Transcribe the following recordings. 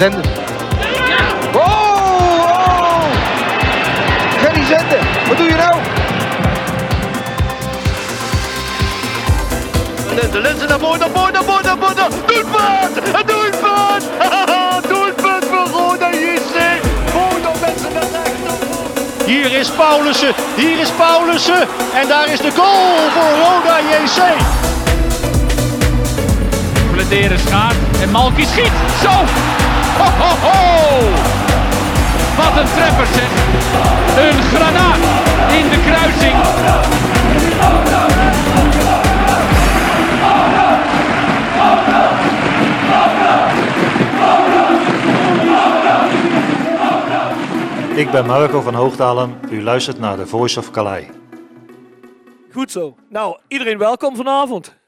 Zenden. Oh, oh! Gerry Zenden, wat doe je nou? De lenzen naar voren, naar voren, naar voren, naar voren. Doelpunt! Een doelpunt! doelpunt voor Roda JC. Roda mensen naar rechts. Hier is Paulussen, hier is Paulussen. En daar is de goal voor Roda JC. Bladeren schaart en Malky schiet. Zo! Ho, ho, ho! Wat een treffer zeg. Een granaat in de kruising. Ik ben Marco van Hoogdalen. U luistert naar de Voice of Calais. Goed zo. Nou, iedereen welkom vanavond.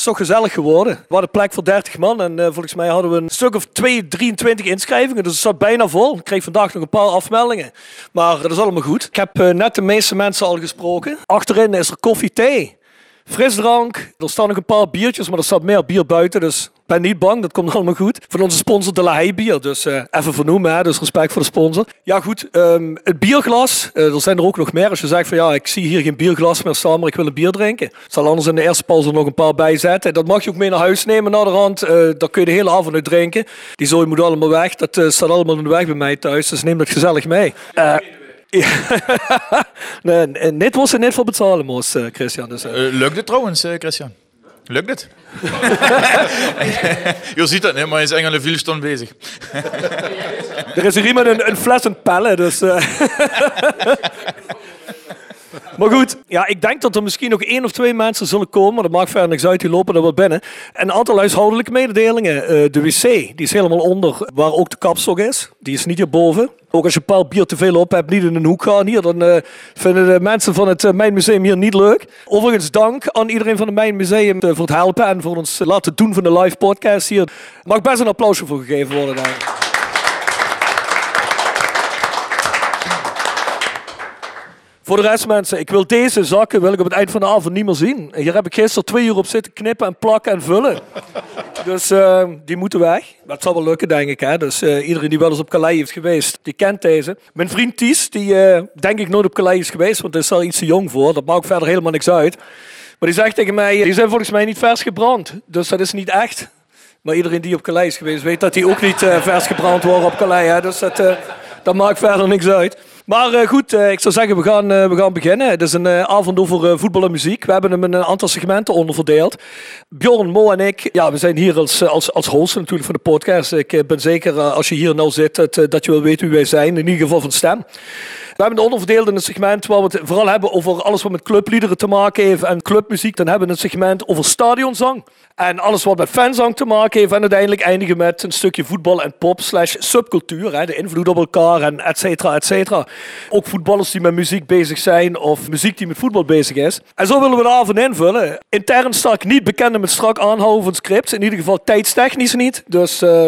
Is toch gezellig geworden. We hadden plek voor 30 man en eh, volgens mij hadden we een stuk of 2, 23 inschrijvingen. Dus het zat bijna vol. Ik kreeg vandaag nog een paar afmeldingen. Maar dat is allemaal goed. Ik heb eh, net de meeste mensen al gesproken. Achterin is er koffie, thee, frisdrank. Er staan nog een paar biertjes, maar er staat meer bier buiten. Dus ben niet bang, dat komt allemaal goed. Van onze sponsor De La Haye Bier. Dus eh, even vernoemen, hè. dus respect voor de sponsor. Ja goed, ehm, het bierglas. eh, er zijn er ook nog meer. Als je zegt van ja, ik zie hier geen bierglas meer staan, maar ik wil een bier drinken. Zal anders in de eerste pauze er nog een paar bij zetten. Dat mag je ook mee naar huis nemen naar de rand. Eh daar kun je de hele avond uit drinken. Die zooi moet allemaal weg. Dat staat allemaal in de weg bij mij thuis. Dus neem dat gezellig mee. Ja. nee, net was er net voor betalen moest, Christian. Dus, Eh, lukt het trouwens, Christian? Lukt het? je ziet dat, hè, maar hij is eigenlijk veel stond bezig. Er is hier iemand een, een fles aan het pellen, dus... maar goed, ja, ik denk dat er misschien nog één of twee mensen zullen komen. Dat maakt verder niks uit, die lopen er wel binnen. En een aantal huishoudelijke mededelingen. Eh, de wc, die is helemaal onder waar ook de kapstok is. Die is niet hierboven. Ook als je een paar bier te veel op hebt, niet in een hoek gaan hier, dan eh, vinden de mensen van het uh, Mijnmuseum hier niet leuk. Overigens dank aan iedereen van het Mijnmuseum eh, voor het helpen en voor ons laten doen van de live podcast hier. Er mag best een applausje voor gegeven worden daar. Voor de rest mensen, ik wil deze zakken wil ik op het eind van de avond niet meer zien. Hier heb ik gisteren twee uur op zitten knippen en plakken en vullen. Dus eh, die moeten weg. Dat zal wel lukken, denk ik. Hè? Dus eh, iedereen die wel eens op Calais heeft geweest, die kent deze. Mijn vriend Ties, die eh, denk ik nooit op Calais is geweest, want hij is er iets te jong voor. Dat maakt verder helemaal niks uit. Maar die zegt tegen mij, die zijn volgens mij niet vers gebrand. Dus dat is niet echt. Maar iedereen die op Calais is geweest, weet dat die ook niet eh, vers gebrand worden op Calais. Hè? Dus dat, eh, dat maakt verder niks uit. Maar eh, goed, eh, ik zou zeggen, we gaan, eh, we gaan beginnen. Het is een avond over voetbal en muziek. We hebben hem in een aantal segmenten onderverdeeld. Bjorn, Mo en ik, ja, we zijn hier als, als, als host natuurlijk van de podcast. Ik ben zeker, als je hier nou zit, dat, dat je wel weet wie wij zijn. In ieder geval van stem. We hebben het onderverdeeld in een segment waar we het vooral hebben over alles wat met clubliederen te maken heeft en clubmuziek. Dan hebben we een segment over stadionzang. En alles wat met fanzang te maken heeft. En uiteindelijk eindigen met een stukje voetbal en pop slash subcultuur. De invloed op elkaar en et cetera, et cetera. Ook voetballers die met muziek bezig zijn of muziek die met voetbal bezig is. En zo willen we de avond invullen. Intern sta ik niet bekend met strak aanhouden van scripts. In ieder geval tijdstechnisch niet. Dus... eh,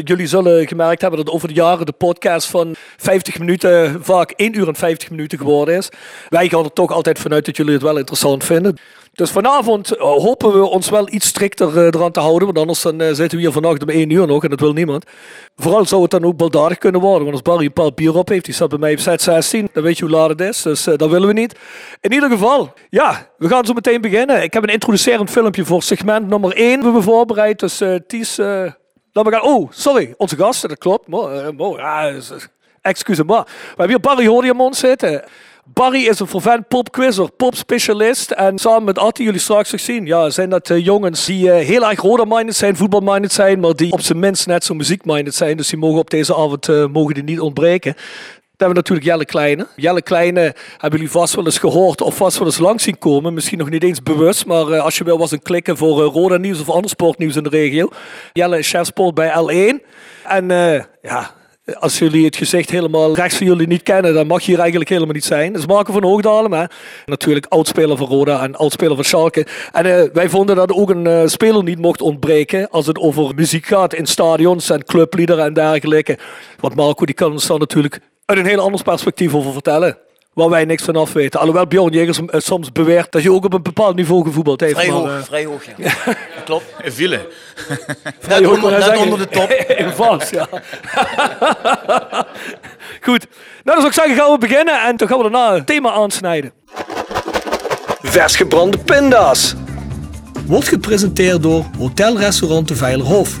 Jullie zullen gemerkt hebben dat over de jaren de podcast van 50 minuten vaak 1 uur en 50 minuten geworden is. Wij gaan er toch altijd vanuit dat jullie het wel interessant vinden. Dus vanavond eh, hopen we ons wel iets strikter eh, eraan te houden, want anders dan, eh, zitten we hier vannacht om 1 uur nog en dat wil niemand. Vooral zou het dan ook baldadig kunnen worden, want als Barry een paar bier op heeft, die staat bij mij op set 16, dan weet je hoe laat het is, dus dat willen we niet. In ieder geval, ja, we gaan zo meteen beginnen. Ik heb een introducerend filmpje voor segment nummer 1 hebben we voorbereid, dus eh Ties... Me gaan. Oh, sorry, onze gasten, dat klopt. Mo, eh, ja, Excuus maar. We hebben hier Barry Hodiamond zitten. Barry is een vervent popquizzer, popspecialist. En samen met Atti, jullie straks nog zien, ja, zijn dat uh, jongens die heel erg roda-minded zijn, voetbalminded zijn, maar die op zijn minst net zo muziekminded zijn. Dus die mogen op deze avond mogen die niet ontbreken. Dan hebben natuurlijk Jelle Kleine. Jelle Kleine hebben jullie vast wel eens gehoord of vast wel eens langs zien komen. Misschien nog niet eens bewust, maar als je wil was een klikken voor Roda Nieuws of ander sportnieuws in de regio. Jelle is chef sport bij L1. En ja, als jullie het gezicht helemaal rechts van jullie niet kennen, dan mag je hier eigenlijk helemaal niet zijn. Dat is Marco van Hoogdalen, maar natuurlijk oudspeler van Roda en oudspeler van Schalke. En wij vonden dat ook een speler niet mocht ontbreken als het over muziek gaat in stadions en clubliederen en dergelijke. Want Marco die kan ons daar natuurlijk uit een heel ander perspectief over vertellen. Waar wij niks van af weten. Alhoewel Bjorn Jegers uh, soms beweert dat je ook op een bepaald niveau gevoetbald heeft. Vrij maar, hoog, uh, vrij hoog, ja. dat klopt. Ville. Vrij Net hoog, onder, net onder de top. In vals, ja. Goed. Nou, dan zou ik zeggen, gaan we beginnen en dan gaan we daarna het thema aansnijden. Vers gebrande pinda's. Wordt gepresenteerd door Hotel Restaurant de Veilerhof.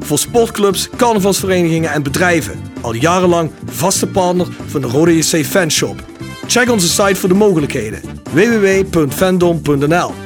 Voor sportclubs, carnavalsverenigingen en bedrijven. Al jarenlang vaste partner van de Rode JC Fanshop. Check onze site voor de mogelijkheden. www.fandom.nl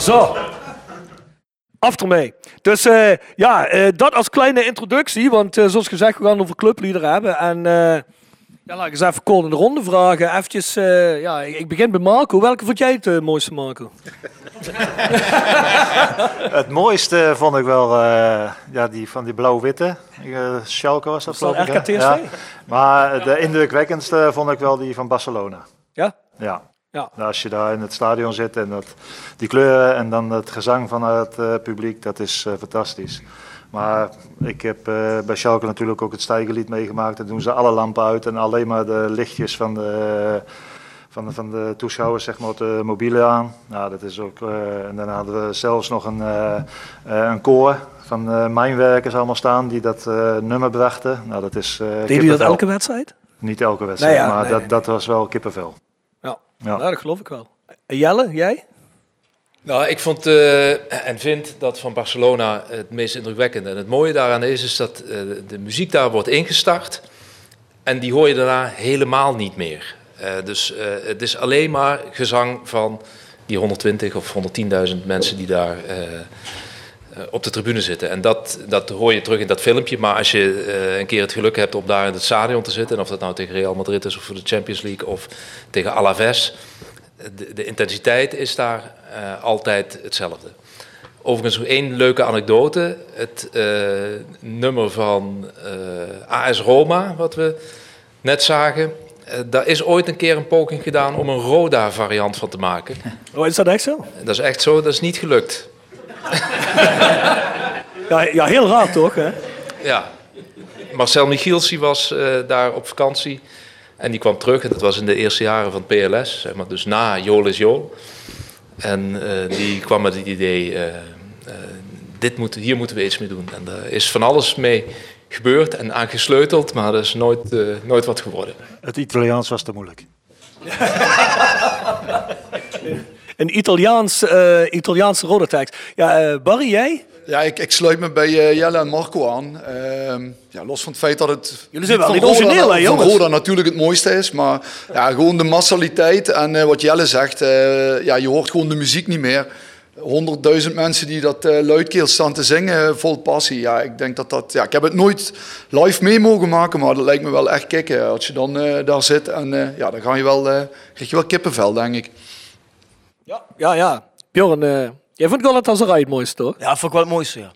Zo. Af ermee. Dus eh, ja, eh, dat als kleine introductie. Want eh, zoals gezegd, we gaan over clubliederen hebben. En ja, laat ik eens even kort in de ronde vragen. Eventjes, ja, ik ik begin bij Marco. Welke vond jij het mooiste, Marco? Het mooiste vond ik wel ja, die van die blauw-witte. Schalke was dat, Was dat geloof ik. Ja. Maar de indrukwekkendste vond ik wel die van Barcelona. Ja? Ja. Ja. Nou, Als je daar in het stadion zit en dat, die kleuren en dan het gezang van het eh, publiek, dat is eh, fantastisch. Maar ik heb eh, bij Schalke natuurlijk ook het stijgerlied meegemaakt. Dan doen ze alle lampen uit en alleen maar de lichtjes van de, van de, van de toeschouwers, zeg maar, op de mobiele aan. Nou, dat is ook, en dan hadden we zelfs nog een, een koor van mijnwerkers allemaal staan die dat nummer brachten. Nou, dat is, Deed je dat elke wedstrijd? Niet elke wedstrijd, ja, maar nee, dat, nee. dat was wel kippenvel. Ja. Ja, dat geloof ik wel. Jelle, jij? Nou, ik vond eh, en vind dat van Barcelona het meest indrukwekkende. En het mooie daaraan is, is dat eh, de muziek daar wordt ingestart. En die hoor je daarna helemaal niet meer. Eh, dus eh, het is alleen maar gezang van die 120 of 110.000 mensen die daar op de tribune zitten. En dat, dat hoor je terug in dat filmpje. Maar als je eh, een keer het geluk hebt om daar in het stadion te zitten... en of dat nou tegen Real Madrid is of voor de Champions League of tegen Alaves... De, de intensiteit is daar eh, altijd hetzelfde. Overigens nog één leuke anekdote. Het eh, nummer van eh, AS Roma, wat we net zagen... eh, daar is ooit een keer een poging gedaan om een Roda-variant van te maken. Oh, is dat echt zo? Dat is echt zo, dat is niet gelukt. Ja, ja heel raar toch? Hè? Ja. Marcel Michiels die was eh, daar op vakantie. En die kwam terug. En dat was in de eerste jaren van het PLS. Zeg maar, dus na Jool is Jool. En eh, die kwam met het idee... eh, eh, dit moet, hier moeten we iets mee doen. En daar is van alles mee gebeurd en aangesleuteld. Maar dat is nooit, nooit wat geworden. Het Italiaans was te moeilijk. Een Italiaans, eh Italiaanse rode tekst. Ja, eh, Barry, jij? Ja, ik, ik sluit me bij eh, Jelle en Marco aan. Ehm, ja, los van het feit dat het Jullie zijn wel niet origineel, hè, jongens? Roda natuurlijk het mooiste is. Maar ja, gewoon de massaliteit en wat Jelle zegt. ja, je hoort gewoon de muziek niet meer. Honderdduizend mensen die dat luidkeels staan te zingen, vol passie. Ja, ik denk dat dat... Ja, ik heb het nooit live mee mogen maken, maar dat lijkt me wel echt kicken. Als je dan daar zit en ja, dan ga je wel, krijg je wel kippenvel, denk ik. Ja, ja. Bjorn, eh, jij vond Galatasaray het mooiste, toch? Ja, vond ik wel het mooiste, ja.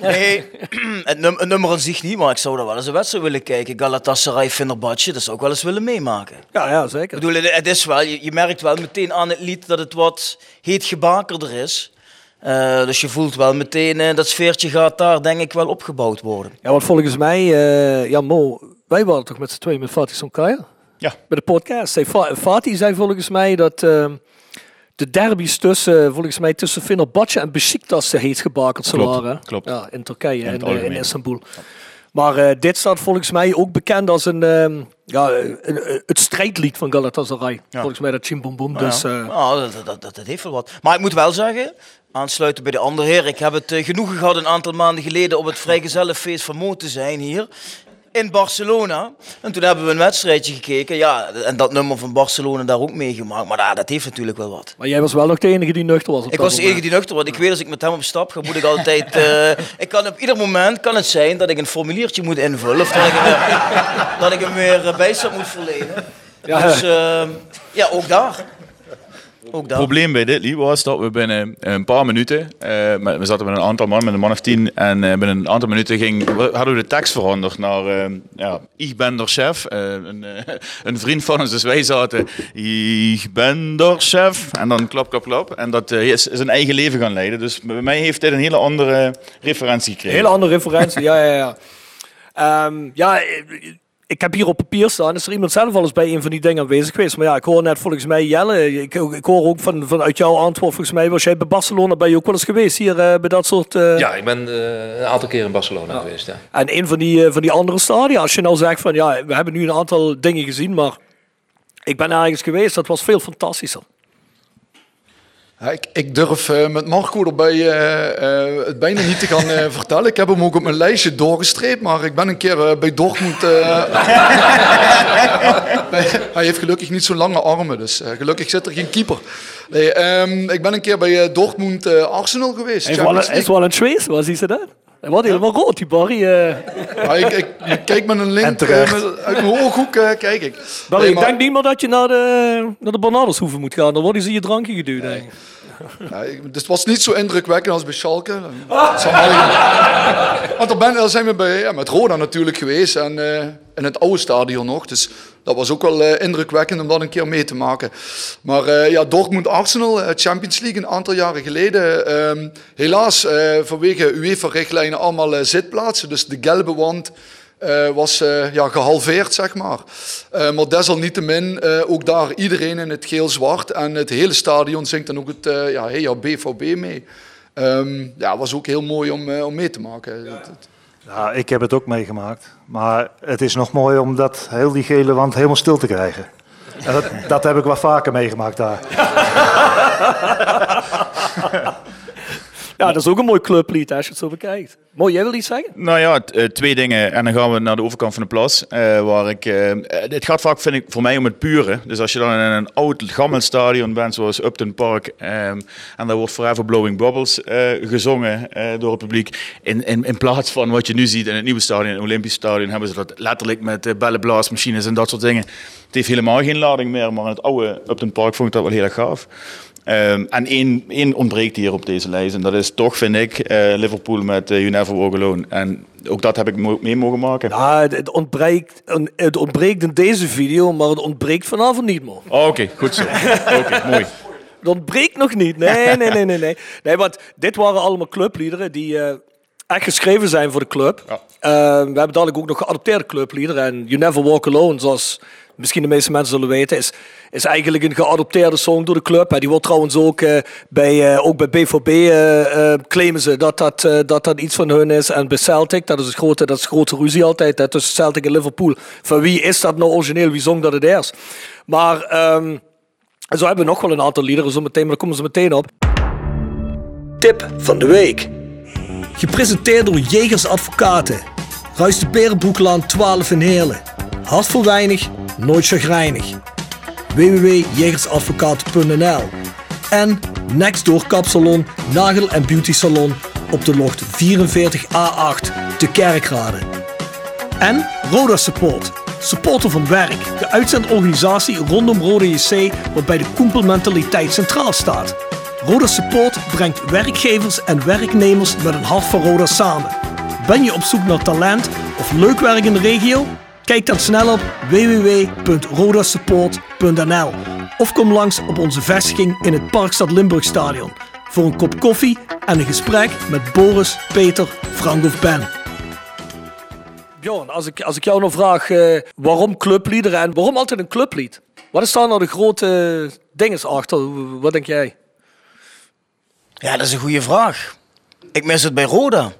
Nee, het, num het nummer aan zich niet, maar ik zou daar wel eens een wedstrijd willen kijken. Galatasaray, Fenerbahce, dat zou ik wel eens willen meemaken. Ja, ja zeker. Ik bedoel, het- is wel, je, je merkt wel meteen aan het lied dat het wat heet gebakerder is. Eh, dus je voelt wel meteen, eh, dat sfeertje gaat daar denk ik wel opgebouwd worden. Ja, want volgens mij, eh, ja Mo, wij waren toch met z'n tweeën met Fatih Sonkaya? Ja. Bij de podcast. Fatih zei volgens mij dat eh, de derbies tussen, volgens mij tussen Fenerbahce en Besiktas heet gebakerd zullen Klopt, waren. klopt. Ja, in Turkije, In in, eh, in algemeen. Istanbul. Maar eh, dit staat volgens mij ook bekend als een, ehm, ja, een- een- het strijdlied van Galatasaray. Volgens mij dat Chim Bom Bom. Nou Dus, ja. eh, Nou, dat, dat, dat, dat heeft wel wat. Maar ik moet wel zeggen, aansluiten bij de andere heer. Ik heb het eh, genoegen gehad een aantal maanden geleden op het vrijgezellenfeest van Mo te zijn hier. In Barcelona. En toen hebben we een wedstrijdje gekeken. Ja, en dat nummer van Barcelona daar ook meegemaakt. Maar ja, dat heeft natuurlijk wel wat. maar jij was wel nog de enige die nuchter was. op Ik was de enige die nuchter was. Ik weet als ik met hem op stap ga, moet ik altijd... eh, ik kan op ieder moment kan het zijn dat ik een formuliertje moet invullen. Of dat ik, hem, dat ik hem weer eh, bijstand moet verlenen. Ja. Dus eh, ja, ook daar. Ook Het probleem bij dit lied was dat we binnen een paar minuten, eh, met- we zaten met een aantal man, met een man of tien, en eh, binnen een aantal minuten ging, hadden we de tekst veranderd naar, eh, ja, ik ben der chef. Eh, een, eh, een vriend van ons, dus wij zaten, ik ben der chef, en dan klap, klap, klap. En dat eh, is zijn eigen leven gaan leiden. Dus bij mij heeft dit een hele andere referentie gekregen. hele andere referentie, ja, ja, ja. Ehm, ja, eh, ik heb hier op papier staan. Is er iemand zelf al eens bij een van die dingen aanwezig geweest? Maar ja, ik hoor net volgens mij Jelle. Ik, ik hoor ook van, vanuit jouw antwoord, volgens mij was jij bij Barcelona ben je ook wel eens geweest hier eh, bij dat soort. eh, Ja, ik ben eh, een aantal keer in Barcelona geweest. Ja. En een van die, van die andere stadia, als je nou zegt van ja, we hebben nu een aantal dingen gezien, maar ik ben ergens geweest, dat was veel fantastischer. Ik, ik durf eh, met Marco erbij eh, eh, het bijna niet te gaan vertellen. Ik heb hem ook op mijn lijstje doorgestreept, maar ik ben een keer bij Dortmund... hij heeft gelukkig niet zo lange armen, dus gelukkig zit er geen keeper. Nee, ehm, ik ben een keer bij Dortmund Arsenal geweest. Is wel, een Zwees, was hij ze dat? Hij wordt helemaal rood, die Barry. eh. Ja, ik, ik, ik kijk met een En link eh, met- uit mijn ooghoek, eh, kijk ik. Barry, Nee, ik maar- denk niet meer dat je naar de, naar de moet gaan. Dan worden ze je drankje geduwd. Ja, ik- dus het was niet zo indrukwekkend als bij Schalke. Want ben, daar zijn we bij, ja, met Roda natuurlijk geweest en eh, in het oude stadion nog. Dus dat was ook wel eh, indrukwekkend om dat een keer mee te maken. Maar eh, ja, Dortmund-Arsenal, eh, Champions League een aantal jaren geleden. ehm, helaas vanwege UEFA-richtlijnen allemaal zitplaatsen. Dus de gelbe wand was ja, gehalveerd, zeg maar. Maar desalniettemin, ook daar iedereen in het geel-zwart. En het hele stadion zingt dan ook het ja, hey, ja, BVB mee. Ehm ja, was ook heel mooi om, om mee te maken. Ja, ik heb het ook meegemaakt. Maar het is nog mooi om dat heel die gele wand helemaal stil te krijgen. En dat, dat heb ik wel vaker meegemaakt daar. dat is ook een mooi clublied als je het zo bekijkt. Mooi, jij wil iets zeggen? Nou ja, eh, twee dingen. En dan gaan we naar de overkant van de plas. eh, waar ik, eh, eh, het gaat vaak, vind ik, voor mij om het pure. Dus als je dan in een oud, gammel stadion bent, zoals Upton Park. ehm, en daar wordt Forever Blowing Bubbles gezongen door het publiek. In, in, in plaats van wat je nu ziet in het nieuwe stadion, het Olympisch Stadion, hebben ze dat letterlijk met bellenblaasmachines en dat soort dingen. Het heeft helemaal geen lading meer, maar in het oude Upton Park vond ik dat wel heel erg gaaf. Ehm, en één, één ontbreekt hier op deze lijst. En dat is toch, vind ik, eh, Liverpool met You Never Walk Alone. En ook dat heb ik mo- mee mogen maken. Ja, het, ontbreekt, het ontbreekt in deze video, maar het ontbreekt vanavond niet meer. Oh, Oké, goed zo. Oké, mooi. Het ontbreekt nog niet. Nee, nee, nee, nee. Nee, nee want dit waren allemaal clubliederen die eh, echt geschreven zijn voor de club. Eh, we hebben dadelijk ook nog geadopteerde clubliederen. En You Never Walk Alone, zoals misschien de meeste mensen zullen weten, is, is eigenlijk een geadopteerde song door de club. Die wordt trouwens ook, eh, bij, eh, ook bij BVB eh, claimen ze dat dat, dat dat iets van hun is. En bij Celtic, dat is, het grote, dat is grote ruzie altijd hè, tussen Celtic en Liverpool. Van wie is dat nou origineel? Wie zong dat het eerst? Maar... en zo hebben we nog wel een aantal liederen, zo meteen, maar daar komen ze meteen op. Tip van de week. Gepresenteerd door Jegers Advocaten. Ruist Berenbroeklaan 12 in Heerlen. Hart voor weinig, nooit chagrijnig. www.jegersadvocaten.nl En Nextdoor Kapsalon, Nagel en Beauty Salon op de locht 44A8 te Kerkrade. En Roda Support. Supporter van werk. De uitzendorganisatie rondom Roda JC waarbij de koempelmentaliteit centraal staat. Roda Support brengt werkgevers en werknemers met een hart voor Roda samen. Ben je op zoek naar talent of leuk werk in de regio? Kijk dan snel op www.rodasupport.nl of kom langs op onze vestiging in het Parkstad Limburg Stadion voor een kop koffie en een gesprek met Boris, Peter, Frank of Ben. Bjorn, als ik, als ik jou nou vraag eh, waarom clubliederen en waarom altijd een clublied? Wat is daar nou de grote dingen achter? Wat denk jij? Ja, dat is een goede vraag. Ik mis het bij Roda.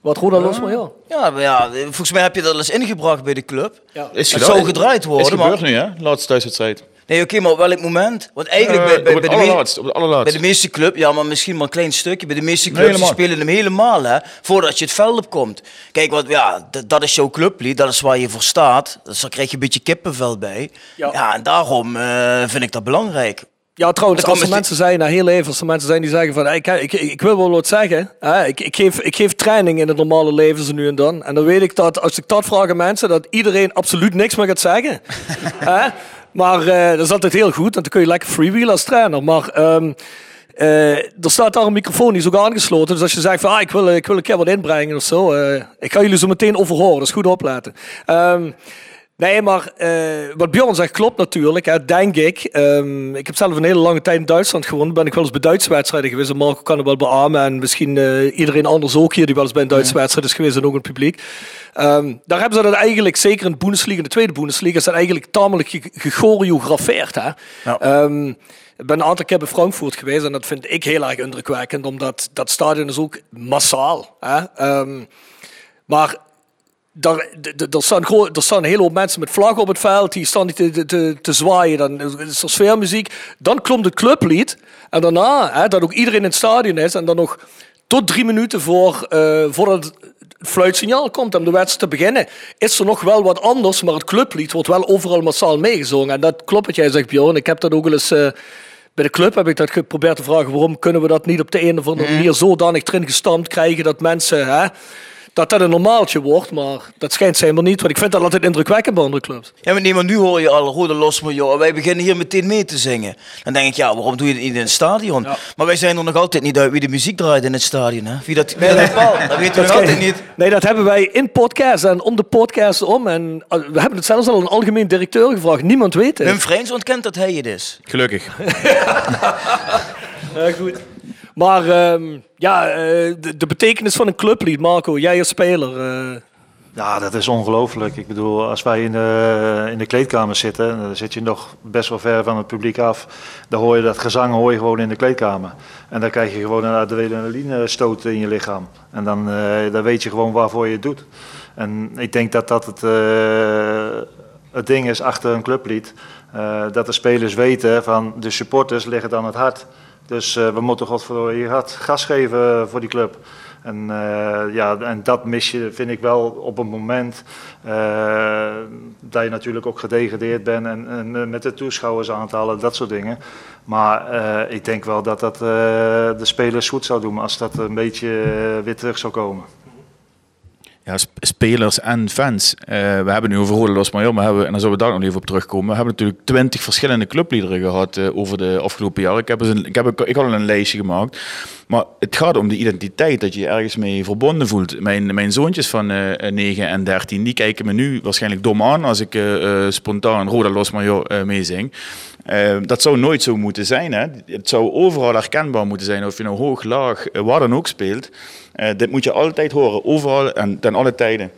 Wat Roda los maar ja. Ja, maar ja, volgens mij heb je dat al eens ingebracht bij de club. Ja. Is het zou gedraaid worden. Is gebeurd maar... nu, hè? Laatste thuiswedstrijd. Nee, oké, maar op welk moment? Want eigenlijk Eh, bij, bij, op het bij, de me- allerlaatst, op het allerlaatst. bij de meeste clubs, ja, maar misschien maar een klein stukje. Bij de meeste Nee, clubs helemaal. spelen hem helemaal, hè, voordat je het veld op komt. Kijk, wat, ja, dat is jouw clublied, dat is waar je voor staat. Dus daar krijg je een beetje kippenvel bij. Ja, en daarom eh, vind ik dat belangrijk. Ja, trouwens, als er mensen zijn, nou, heel even, als er mensen zijn die zeggen van, ik, ik, ik wil wel wat zeggen. Hè? Ik, ik, geef, ik geef training in het normale leven zo nu en dan. En dan weet ik dat, als ik dat vraag aan mensen, dat iedereen absoluut niks meer gaat zeggen. Hè? Maar eh, dat is altijd heel goed, want dan kun je lekker freewheelen als trainer. Maar eh, er staat daar een microfoon, die is ook aangesloten. Dus als je zegt van, ah, ik, wil, ik wil een keer wat inbrengen of zo. eh, ik ga jullie zo meteen overhoren, dus goed opletten. Ehm, nee, maar eh, wat Bjorn zegt klopt natuurlijk, hè, denk ik. Ehm, ik heb zelf een hele lange tijd in Duitsland gewoond. Ben ik wel eens bij Duitse wedstrijden geweest. En Marco kan het wel beamen. En misschien eh, iedereen anders ook hier die wel eens bij een Duitse wedstrijd is geweest en ook het publiek. Ehm, daar hebben ze dat eigenlijk, zeker in de Bundesliga, in de tweede Bundesliga, is dat eigenlijk tamelijk ge- gechoreografeerd. Hè? Ehm, ik ben een aantal keer bij Frankfurt geweest en dat vind ik heel erg indrukwekkend, omdat dat stadion is ook massaal. Hè? Maar daar, er, staan gewoon, er staan een hele hoop mensen met vlaggen op het veld, die staan niet te, te- zwaaien. Dan is er sfeermuziek. Dan klopt het clublied. En daarna, hè, dat ook iedereen in het stadion is. En dan nog tot drie minuten voor, eh, voordat het fluitsignaal komt om de wedstrijd te beginnen, is er nog wel wat anders. Maar het clublied wordt wel overal massaal meegezongen. En dat klopt wat jij zegt, Bjorn. Ik heb dat ook wel eens... eh, bij de club heb ik dat geprobeerd te vragen. Waarom kunnen we dat niet op de een of andere manier zodanig erin gestampt krijgen dat mensen... Hè, dat dat een normaaltje wordt, maar dat schijnt schijnbaar niet. Want ik vind dat altijd indrukwekkend bij andere clubs. Ja, maar, nee, maar nu hoor je al Rode Los wij beginnen hier meteen mee te zingen. Dan denk ik, ja, waarom doe je het niet in het stadion? Maar wij zijn er nog altijd niet uit wie de muziek draait in het stadion. Hè? Wie dat, wie dat weten we nog altijd niet. Nee, dat hebben wij in podcast en om de podcast om. En uh, we hebben het zelfs al een algemeen directeur gevraagd. Niemand weet het. Wim Vreens ontkent dat hij het is. Gelukkig. Ja, goed. Maar ehm, ja, eh, de, de betekenis van een clublied, Marco, jij als speler. eh, Ja, dat is ongelooflijk. Ik bedoel, als wij in de, in de kleedkamer zitten, dan zit je nog best wel ver van het publiek af. Dan hoor je dat gezang hoor je gewoon in de kleedkamer. En dan krijg je gewoon een adrenaline stoot in je lichaam. En dan, eh, dan weet je gewoon waarvoor je het doet. En ik denk dat dat het, het ding is achter een clublied. dat de spelers weten van de supporters liggen dan het hart. Dus eh, we moeten godverdomme hier hard gas geven voor die club. En, eh, ja, en dat mis je, vind ik wel, op een moment eh, dat je natuurlijk ook gedegradeerd bent en, en met de toeschouwersaantallen, dat soort dingen. Maar ik denk wel dat dat de spelers goed zou doen als dat een beetje weer terug zou komen. Spelers en fans. Eh, we hebben nu over Rode Los Major, maar hebben, en dan zullen we daar nog even op terugkomen. We hebben natuurlijk twintig verschillende clubliederen gehad eh, over de afgelopen jaren. Ik heb, een, ik, heb, ik had al een lijstje gemaakt. Maar het gaat om de identiteit, dat je je ergens mee verbonden voelt. Mijn, mijn zoontjes van eh 9 en 13, die kijken me nu waarschijnlijk dom aan als ik spontaan Rode Los Major meezing. Dat zou nooit zo moeten zijn. Hè? Het zou overal herkenbaar moeten zijn, of je nou hoog, laag, waar dan ook speelt. Eh, dit moet je altijd horen, overal en ten alle tijden.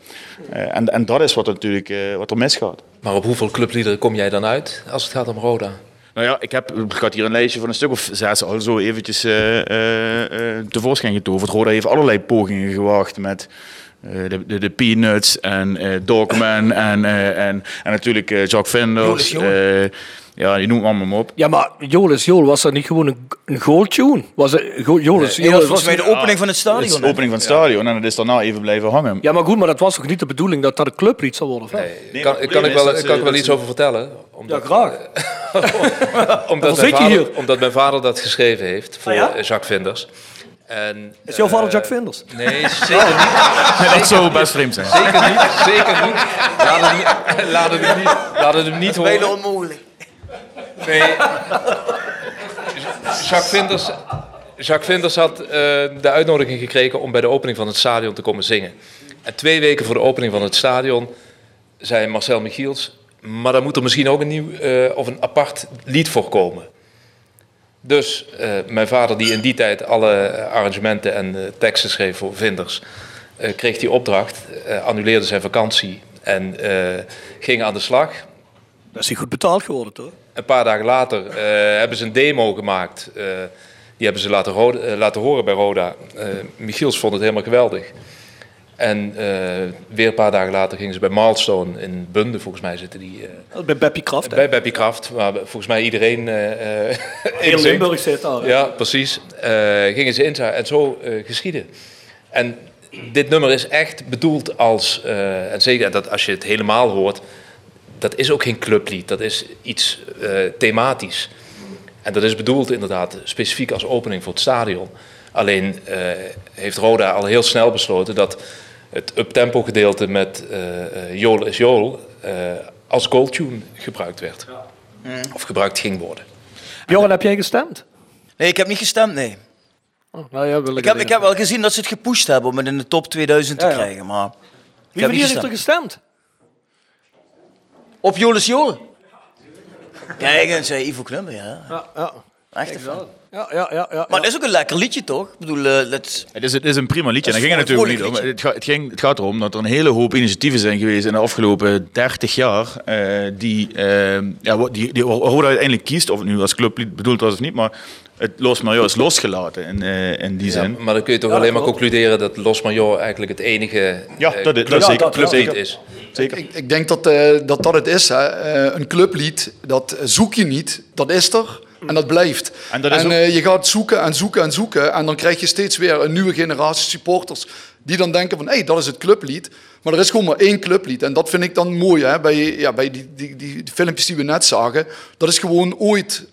Eh, en, en dat is wat, natuurlijk, eh, wat er misgaat. Maar op hoeveel clubliederen kom jij dan uit als het gaat om Roda? Nou ja, ik heb ik had hier een lijstje van een stuk of zes al zo eventjes eh, eh, eh, tevoorschijn getoverd. Roda heeft allerlei pogingen gewaagd met eh, de, de, de Peanuts en eh Dogman en, eh, en, en natuurlijk eh, Jacques Vinders. Jolis eh, ja, die noem allemaal op. Ja, maar Jolis Jool, was dat niet gewoon een, een goaltune? Was het, Jolis, Nee, dat was mij de opening van het Het is stadion. de hè? opening van het stadion en het is daarna even blijven hangen. Ja, maar goed, maar dat was toch niet de bedoeling dat dat een clublied zou worden? wel? Nee, kan, kan ik wel, kan ik wel iets over vertellen? Omdat, Ja, graag. omdat, zit je mijn vader, hier? omdat mijn vader dat geschreven heeft voor Ah, ja? Jacques Vinders. En, Is jouw vader eh, Jack Vinders? Nee, zeker niet. dat zou best vreemd zijn. Zeker niet, zeker niet. Laat het, laat het hem niet, laat het hem niet Bijna horen. onmogelijk. Nee. Jacques Vinders, Jacques Vinders had eh, de uitnodiging gekregen om bij de opening van het stadion te komen zingen. En twee weken voor de opening van het stadion zei Marcel Michiels... maar daar moet er misschien ook een nieuw eh, of een apart lied voor komen. Dus eh, mijn vader, die in die tijd alle arrangementen en eh, teksten schreef voor Vinders... eh, kreeg die opdracht, eh, annuleerde zijn vakantie en eh, ging aan de slag... Dat is niet goed betaald geworden, toch? Een paar dagen later eh, hebben ze een demo gemaakt. Eh, die hebben ze laten, eh, laten horen bij Roda. Eh Michiels vond het helemaal geweldig. En eh, weer een paar dagen later gingen ze bij Milestone in Bunde, volgens mij zitten die. eh, Bij Beppie Kraft, bij Beppie Kraft, waar volgens mij iedereen. eh Heel inzingt. Limburg zit daar. hè? Ja, precies. Gingen ze in en zo geschieden. En dit nummer is echt bedoeld als, en zeker dat als je het helemaal hoort, dat is ook geen clublied, dat is iets thematisch. En dat is bedoeld inderdaad specifiek als opening voor het stadion. Alleen heeft Roda al heel snel besloten dat het uptempo gedeelte met eh eh, Jool is Jool eh, als goaltune gebruikt werd. of gebruikt ging worden. Johan, heb jij gestemd? Nee, ik heb niet gestemd, nee. Oh, nou ja, wil Ik heb, ik heb wel gezien dat ze het gepusht hebben om het in de top 2000 te Ja, ja. krijgen, maar... Wie van heeft er gestemd. Op Jolis Jolen. Kijk eens, zei Ivo Knummer, ja. Ja, ja. Echt een fan. Ja, ja, ja, ja. Maar het is ook een lekker liedje, toch? Ik bedoel, eh, het... Het is, het is een prima liedje. En Dat daar ging het natuurlijk niet om. Het, gaat, het, ging, het gaat erom dat er een hele hoop initiatieven zijn geweest in de afgelopen 30 jaar. eh, die, eh, ja, wat- die, die Roda uiteindelijk kiest, of het nu als clublied bedoeld was of niet. Maar het Los Major is losgelaten in, eh, in die Ja, zin. maar dan kun je toch Ja, alleen maar klopt. concluderen dat Los Major eigenlijk het enige Ja, dat is- dat zeker. dat- zeker. is. Zeker. Ik, ik denk dat, eh, dat dat het is. Hè. Eh, een clublied, dat zoek je niet. Dat is er en dat blijft. En dat is ook- eh, je gaat zoeken en zoeken en zoeken. En dan krijg je steeds weer een nieuwe generatie supporters. Die dan denken van, hé, hey, dat is het clublied. Maar er is gewoon maar één clublied. En dat vind ik dan mooi, hè, bij, ja, bij die, die, die, die filmpjes die we net zagen. Dat is gewoon ooit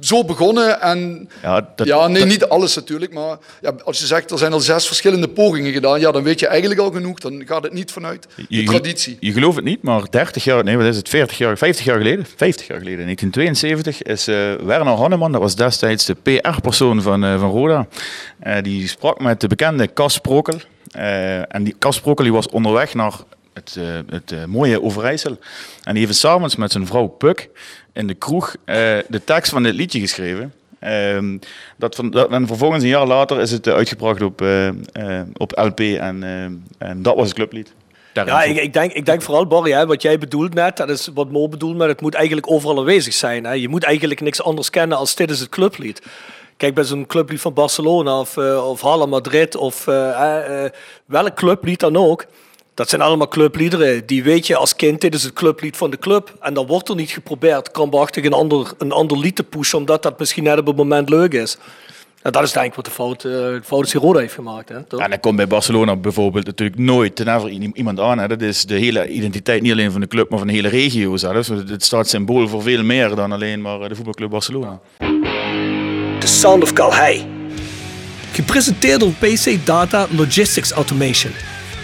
zo begonnen. En Ja, dat- ja, nee, dat- niet alles natuurlijk. Maar ja, als je zegt, er zijn al zes verschillende pogingen gedaan. Ja, dan weet je eigenlijk al genoeg. Dan gaat het niet vanuit de Je, traditie. je gelooft het niet, maar 30 jaar, nee, wat is het, 40 jaar, 50 jaar geleden, 50 jaar geleden, 1972, is eh, Werner Hanneman, dat was destijds de PR-persoon van, eh, van Roda, eh, die sprak met de bekende Cas Prokel. En die Cas Prokel die was onderweg naar het, het mooie Overijssel. En heeft s'avonds met zijn vrouw Puk in de kroeg eh, de tekst van dit liedje geschreven. Ehm, dat van, dat, en vervolgens een jaar later is het eh, uitgebracht op, eh, eh, op LP en, en dat was het clublied. Daarin Ja, ik, ik, denk, ik denk vooral, Barry, hè, wat jij bedoelt net, dat is wat Mo bedoelt, maar het moet eigenlijk overal aanwezig zijn. Hè. Je moet eigenlijk niks anders kennen als dit is het clublied. Kijk, bij zo'n clublied van Barcelona of, of Halle Madrid of eh, eh, welk clublied dan ook. Dat zijn allemaal clubliederen. Die weet je als kind, dit is het clublied van de club. En dan wordt er niet geprobeerd krampachtig een ander, een ander lied te pushen, omdat dat misschien net op het moment leuk is. En dat is denk ik wat de fout, eh, de fout is die Roda heeft gemaakt. Hè, toch? En dat komt bij Barcelona bijvoorbeeld natuurlijk nooit ten never i- iemand aan. Hè. Dat is de hele identiteit, niet alleen van de club, maar van de hele regio zelfs. Het het staat symbool voor veel meer dan alleen maar eh, de voetbalclub Barcelona. The Sound of Calhei. Gepresenteerd door PC Data Logistics Automation.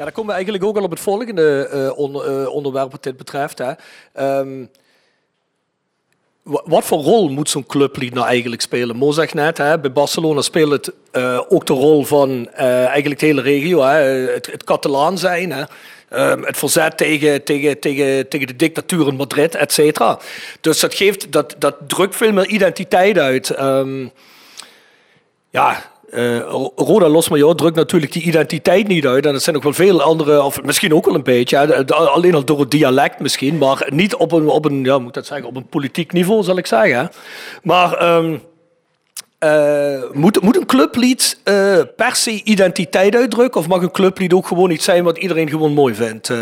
Ja, dan komen we eigenlijk ook al op het volgende eh, eh, onderwerp wat dit betreft. Hè. Ehm, wa- wat voor rol moet zo'n clublied nou eigenlijk spelen? Mo zegt net, hè, bij Barcelona speelt het eh, ook de rol van eigenlijk de hele regio. Hè, het, het Catalaan zijn, hè. Ehm, het verzet tegen, tegen, tegen, tegen de dictatuur in Madrid, et cetera. Dus dat, geeft, dat, dat drukt veel meer identiteit uit. Ehm, ja, eh, Roda Los Major drukt natuurlijk die identiteit niet uit. En er zijn ook wel veel andere, of misschien ook wel een beetje, alleen al door het dialect misschien, maar niet op een, op een, ja, moet dat zeggen, op een politiek niveau, zal ik zeggen. Maar ehm, eh, moet, moet een clublied eh, per se identiteit uitdrukken? Of mag een clublied ook gewoon iets zijn wat iedereen gewoon mooi vindt?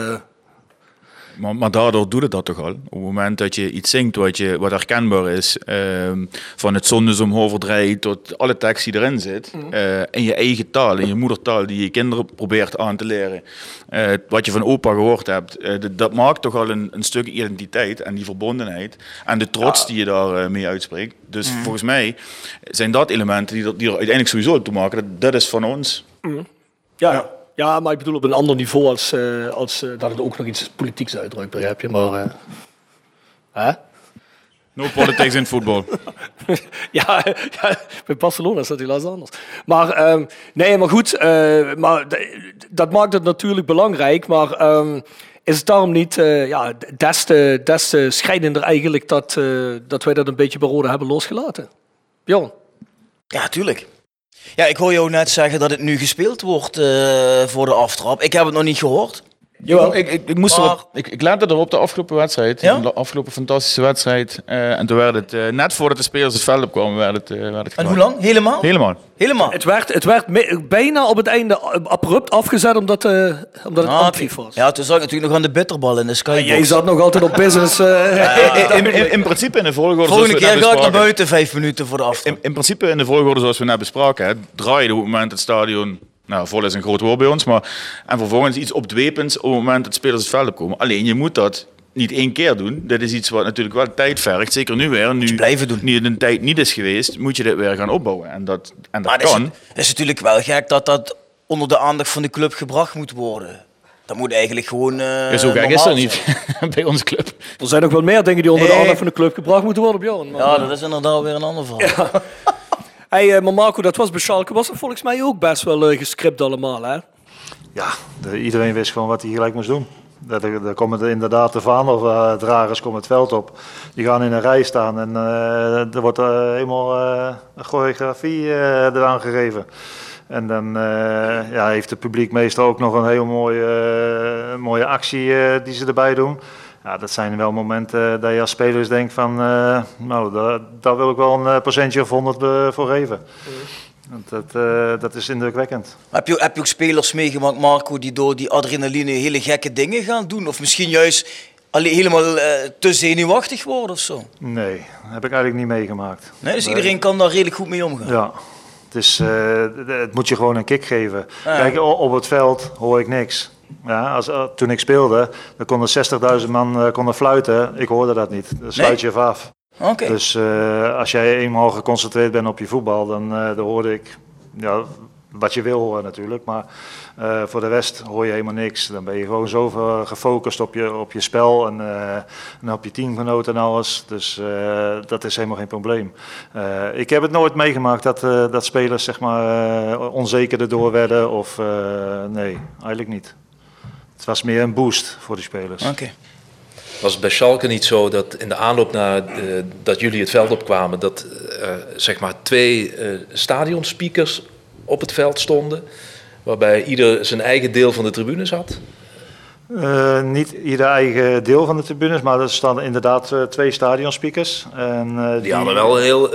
Maar, maar daardoor doet het dat toch al. Op het moment dat je iets zingt wat, je, wat herkenbaar is, ehm, van het zonnesomhoverdraai tot alle tekst die erin zit, eh, in je eigen taal, in je moedertaal, die je kinderen probeert aan te leren, eh, wat je van opa gehoord hebt, eh, dat- dat maakt toch al een, een stuk identiteit en die verbondenheid en de trots die je daar eh, mee uitspreekt. Dus volgens mij zijn dat elementen die er, die er uiteindelijk sowieso toe maken. Dat, dat is van ons. Ja, ja. Maar ik bedoel op een ander niveau als, eh, als eh, dat het ook nog iets politieks uitdrukt, begrijp je? Maar, eh, hè? No politics in voetbal. ja, ja, bij Barcelona is dat helaas anders. Maar ehm, nee, maar goed, eh, maar dat maakt het natuurlijk belangrijk. Maar ehm, is het daarom niet eh, ja, des te, des te schrijnender eigenlijk dat, eh, dat wij dat een beetje bij Roda hebben losgelaten? Bjorn? Ja, tuurlijk. Ja, ik hoor jou net zeggen dat het nu gespeeld wordt eh, voor de aftrap. Ik heb het nog niet gehoord. Jawel. Ik, ik, ik, moest Maar- erop, ik, ik lette erop de afgelopen wedstrijd. Ja? De afgelopen fantastische wedstrijd. Eh, en toen werd het, eh, net voordat de spelers het veld opkwamen, werd het, eh werd het En hoe lang? Helemaal? Helemaal. Helemaal. Het werd, het werd me- bijna op het einde abrupt afgezet omdat, eh omdat het Ah, was. Ja, toen zag ik natuurlijk nog aan de bitterbal in de skybox. Jij zat nog altijd op business. eh, In, in, in principe in de volgorde zoals Volgende we keer ga ik naar buiten vijf minuten voor de aftrap. In, in principe in de volgorde zoals we net bespraken. Hè, draaide op het moment het stadion... Nou, vol is een groot woord bij ons. Maar, en vervolgens iets opdwepends op het moment dat spelers het veld opkomen. Alleen je moet dat niet één keer doen. Dit is iets wat natuurlijk wel tijd vergt. Zeker nu weer. Nu, blijven doen. nu het een tijd niet is geweest, moet je dit weer gaan opbouwen. En dat, en dat Maar het is, kan. het is natuurlijk wel gek dat dat onder de aandacht van de club gebracht moet worden. Dat moet eigenlijk gewoon. eh Ja, zo gek is dat niet bij onze club. er zijn nog wel meer dingen die onder de aandacht van de club gebracht moeten worden, Bjorn. Maar, Ja, dat is inderdaad weer een ander verhaal. hey, eh, maar Marco, dat was bij Schalke. Was dat volgens mij ook best wel eh, gescript allemaal, hè? Ja, de- iedereen wist gewoon wat hij gelijk moest doen. Er komen er inderdaad de vaandeldragers komen het veld op. Die gaan in een rij staan en eh, er wordt eh, helemaal eh, een choreografie eh, eraan gegeven. En dan eh, ja, heeft het publiek meestal ook nog een heel mooie, eh, mooie actie eh, die ze erbij doen. Ja, dat zijn wel momenten eh, dat je als spelers denkt van, eh, nou, daar, daar wil ik wel een eh, procentje of honderd eh, voor geven. Want dat, dat is indrukwekkend. Heb je, heb je ook spelers meegemaakt, Marco, die door die adrenaline hele gekke dingen gaan doen? Of misschien juist alleen helemaal te zenuwachtig worden of zo? Nee, heb ik eigenlijk niet meegemaakt. Nee, dus iedereen kan daar redelijk goed mee omgaan. Ja, het, is, het moet je gewoon een kick geven. Ja. Kijk, op het veld hoor ik niks. Ja, als, eh, toen ik speelde, dan konden 60.000 man eh, konden fluiten. Ik hoorde dat niet. Dan sluit je even af. Oké. Dus eh, als jij eenmaal geconcentreerd bent op je voetbal, dan, dan hoorde ik ja, wat je wil horen natuurlijk. Maar voor de rest hoor je helemaal niks. Dan ben je gewoon zo gefocust op je, op je spel en, en op je teamgenoten en alles. Dus dat is helemaal geen probleem. Ik heb het nooit meegemaakt dat, dat spelers zeg maar, onzeker erdoor werden. Of, nee, eigenlijk niet. Het was meer een boost voor die spelers. Oké. Was het bij Schalke niet zo dat in de aanloop naar eh, dat jullie het veld opkwamen, dat eh, zeg maar twee eh stadionspeakers op het veld stonden, waarbij ieder zijn eigen deel van de tribunes had? Eh, niet ieder eigen deel van de tribunes, maar er staan inderdaad eh, twee stadionspeakers. En, eh, Die hadden wel heel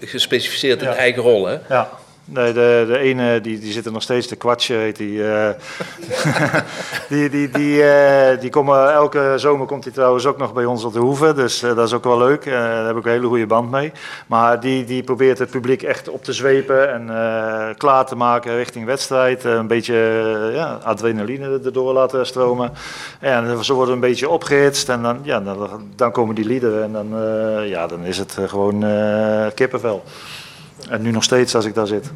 gespecificeerd een Ja. eigen rol, hè? Ja, nee, de, de ene die, die zit er nog steeds, de kwatsje die. eh, die, die, die, eh, die komen, elke zomer komt hij trouwens ook nog bij ons op de hoeve, dus eh, dat is ook wel leuk. Eh, daar heb ik een hele goede band mee. Maar die, die probeert het publiek echt op te zwepen en eh, klaar te maken richting wedstrijd. Eh, een beetje eh, ja, adrenaline erdoor laten stromen. En ze worden een beetje opgehitst en dan, ja, dan, dan komen die liederen en dan, eh, ja, dan is het eh, gewoon eh, kippenvel. En nu nog steeds als ik daar zit.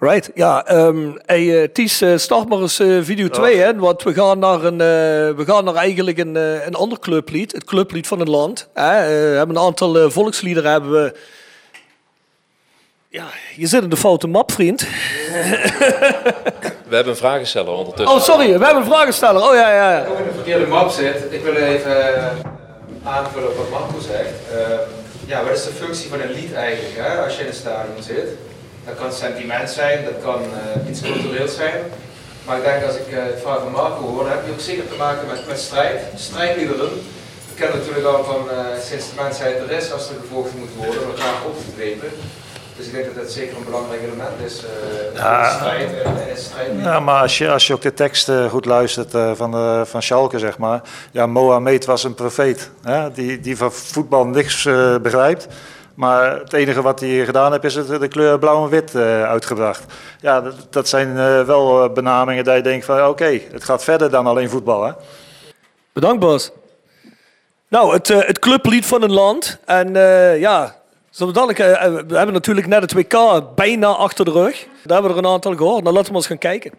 Right, ja. ehm hey, eh, Ties, eh, start maar eens eh, video 2, hè. Want we gaan naar, een, eh, we gaan naar eigenlijk een, eh, een ander clublied. Het clublied van het land. Hè. We hebben een aantal volksliederen hebben we... Ja, je zit in de foute map, vriend. We hebben een vragensteller ondertussen. Oh, sorry, we hebben een vragensteller. Oh, ja, ja, ja. in de verkeerde map zit. Ik wil even aanvullen op wat Marco zegt. Eh, ja, wat is de functie van een lied eigenlijk hè, als je in het stadion zit? Dat kan sentiment zijn, dat kan eh, iets cultureels zijn. Maar ik denk als ik eh, het verhaal van Marco hoor, dan heb je ook zeker te maken met, met strijd, strijdliederen. We kennen natuurlijk al van eh, sinds de mensheid er is, als er gevolgd moet worden, elkaar op te dwepen. Dus ik denk dat dat zeker een belangrijk element is. eh Ja. strijd en, en strijd. Ja, maar als je, als je ook de tekst eh, goed luistert eh, van, de, van Schalke, zeg maar. Ja, Mohamed was een profeet. Hè? Die, die van voetbal niks eh, begrijpt. Maar het enige wat hij gedaan heeft, is het, de kleur blauw en wit eh, uitgebracht. Ja, dat, dat zijn eh, wel eh, benamingen dat je denkt van oké, het gaat verder dan alleen voetbal. Hè? Bedankt, Bas. Nou, het, eh, het clublied van een land. En eh, ja, zo dadelijk, eh, eh, we hebben natuurlijk net het WK bijna achter de rug. Daar hebben we er een aantal gehoord. Nou, laten we eens gaan kijken.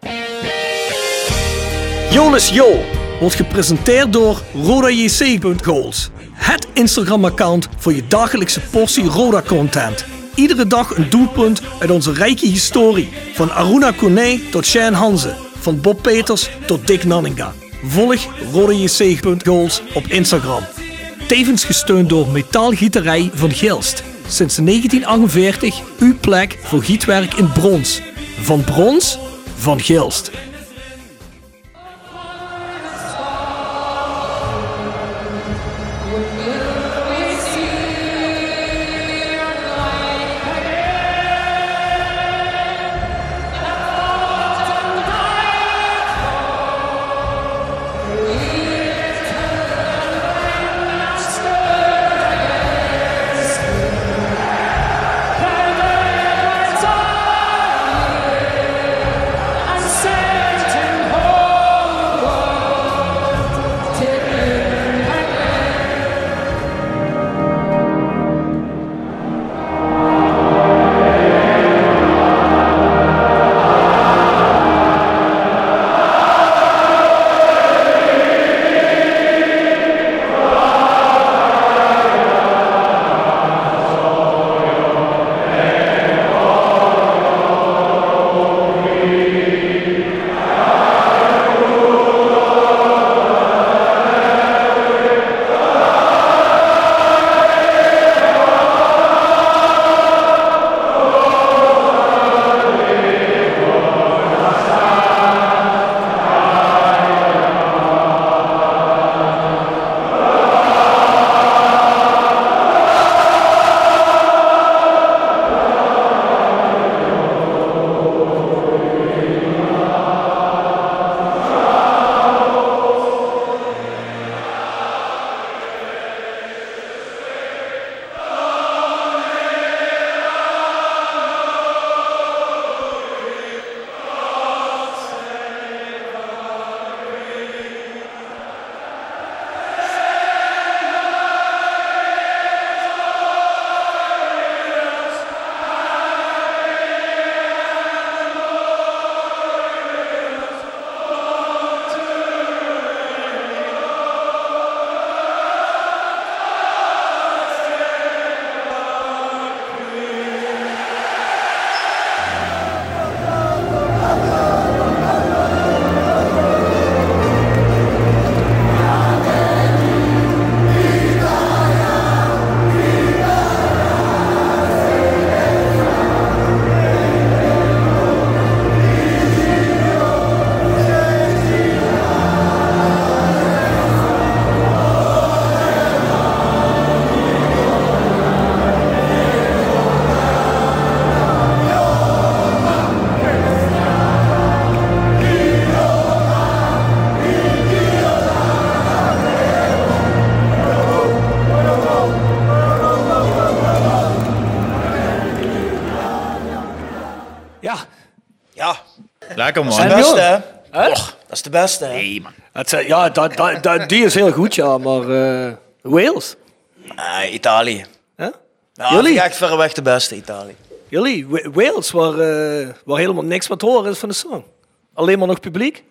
Jolis Jo wordt gepresenteerd door RodaJC.goals. Het Instagram-account voor je dagelijkse portie Roda-content. Iedere dag een doelpunt uit onze rijke historie. Van Aruna Kone tot Shane Hanze. Van Bob Peters tot Dick Nanninga. Volg RodaJC.goals op Instagram. Tevens gesteund door Metaalgieterij van Gilst. Sinds 1948 uw plek voor gietwerk in brons. Van brons, van Gilst. Lekker, man. Dat is de beste, hè? Och, dat is de beste, hè? Nee, man. Het, ja, dat, dat, dat- die is heel goed, ja. Maar eh, Wales? Ah, Italië. Hè? Ja, Jullie? ik echt verreweg de beste, Italië. Jullie, Wa- Wales, waar, eh, waar helemaal niks wat te horen is van de song. Alleen maar nog publiek?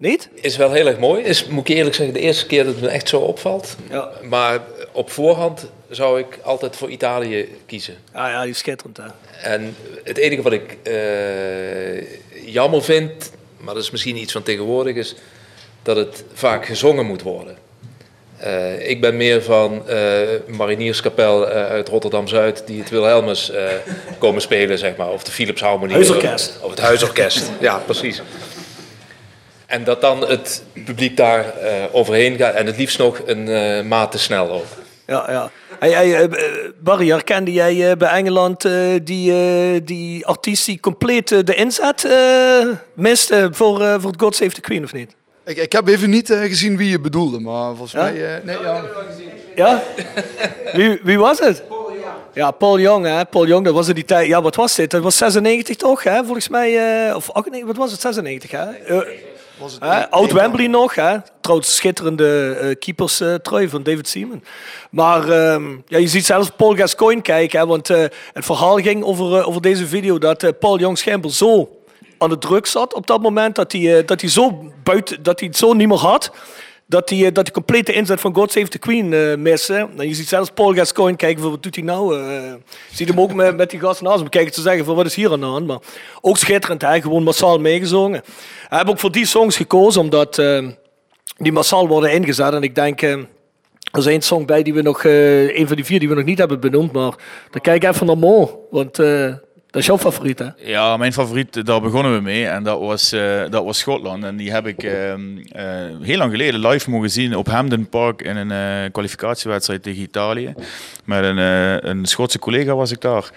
Niet? Is wel heel erg mooi. Is, moet ik eerlijk zeggen, de eerste keer dat het me echt zo opvalt. Ja. Maar op voorhand zou ik altijd voor Italië kiezen. Ah ja, die is schitterend, hè. En het enige wat ik eh, jammer vind, maar dat is misschien iets van tegenwoordig, is dat het vaak gezongen moet worden. Eh, ik ben meer van eh Marinierskapel uit Rotterdam-Zuid die het Wilhelmus komen spelen, zeg maar. Of de Philips Harmonie. Huisorkest. Of het Huisorkest, ja, precies. En dat dan het publiek daar eh, overheen gaat. En het liefst nog een eh, maat te snel ook. Ja, ja. Hey, hey, eh, Barry, herkende jij eh, bij Engeland eh, die, die artiest die compleet de inzet eh, miste voor, eh, voor het God Save the Queen, of niet? Ik, ik heb even niet gezien wie je bedoelde, maar volgens Ja? mij... eh, nee, ja. Ja? Wie, wie was het? Ja, Paul Young, hè. Paul Young, dat was in die tijd... Ja, wat was dit? Dat was 96 toch, hè? Volgens mij... eh, of 98, wat was het? 96, hè? Was het hè? Oud Wembley nog, hè? Trouwens, schitterende eh keepers eh, trui van David Seaman. Maar ehm, ja, je ziet zelfs Paul Gascoigne kijken, hè? Want eh, het verhaal ging over, over deze video dat Paul Young schijnbaar zo aan de druk zat op dat moment dat hij, dat hij zo buiten, dat hij het zo niet meer had. Dat hij, eh, dat hij compleet de inzet van God Save the Queen eh miste. Nou, je ziet zelfs Paul Gascoigne kijken wat doet hij nou? eh je ziet hem ook met, met die gasten naast hem kijken te zeggen van wat is hier aan de hand? Maar ook schitterend, hè? gewoon massaal meegezongen. Ik heb ook voor die songs gekozen omdat eh, die massaal worden ingezet. En ik denk, eh, er is één song bij die we nog, eh, een van die vier die we nog niet hebben benoemd. Maar dan kijk ik even naar Mo, want eh, dat is jouw favoriet hè? Ja, mijn favoriet, daar begonnen we mee. En dat was, eh, dat was Schotland. En die heb ik ehm, eh, heel lang geleden live mogen zien op Hampden Park in een eh, kwalificatiewedstrijd tegen Italië. Met een, eh, een Schotse collega was ik daar.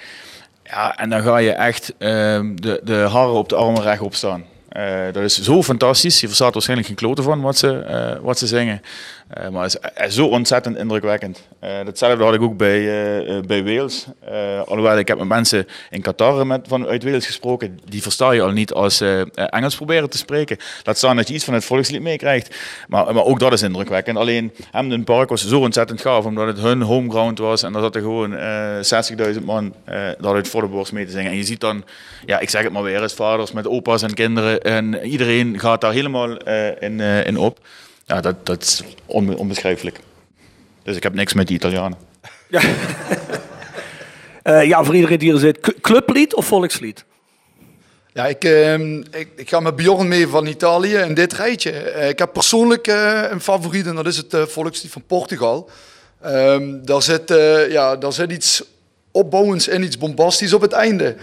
Ja, en dan ga je echt ehm, de, de haren op de armen rechtop staan. Eh, dat is zo fantastisch. Je verstaat waarschijnlijk geen kloten van wat ze, eh, wat ze zingen. Eh, maar het is zo ontzettend indrukwekkend. Datzelfde had ik ook bij, bij Wales. Alhoewel, ik heb met mensen in Qatar met, van, uit Wales gesproken. Die versta je al niet als Engels proberen te spreken. Laat staan dat je iets van het volkslied meekrijgt. Maar, maar ook dat is indrukwekkend. Alleen Hampden Park was zo ontzettend gaaf. Omdat het hun homeground was. En daar zaten gewoon eh 60.000 man eh daar uit voor de borst mee te zingen. En je ziet dan, ja, ik zeg het maar weer, als vaders met opa's en kinderen. En iedereen gaat daar helemaal eh, in, eh, in op. Ja, dat, dat is onbe- onbeschrijfelijk. Dus ik heb niks met die Italianen. Eh, ja, voor iedereen die er zit. Clublied of volkslied? Ja, ik, ehm, ik, ik ga met Bjorn mee van Italië in dit rijtje. Eh, ik heb persoonlijk eh, een favoriet en dat is het volkslied van Portugal. Ehm, daar, zit, eh, ja, daar zit iets opbouwends en iets bombastisch op het einde.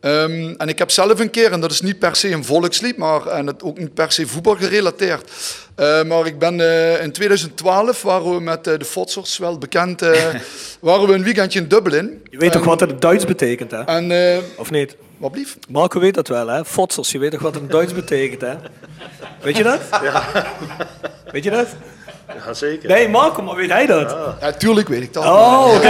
Ehm, en ik heb zelf een keer, en dat is niet per se een volkslied, maar en het ook niet per se voetbal gerelateerd. Eh, maar ik ben eh, in 2012 waren we met eh, de Fotsers, wel bekend, eh, waren we een weekendje in Dublin. Je weet toch wat het Duits betekent, hè? En, eh, Of niet? wat blief? Marco weet dat wel, hè? Fotsers, je weet toch wat het Duits betekent, hè? Weet je dat? Ja. Weet je dat? Ja, zeker. Nee, Marco, maar weet hij dat? Ja, tuurlijk weet ik dat. Oh, oké.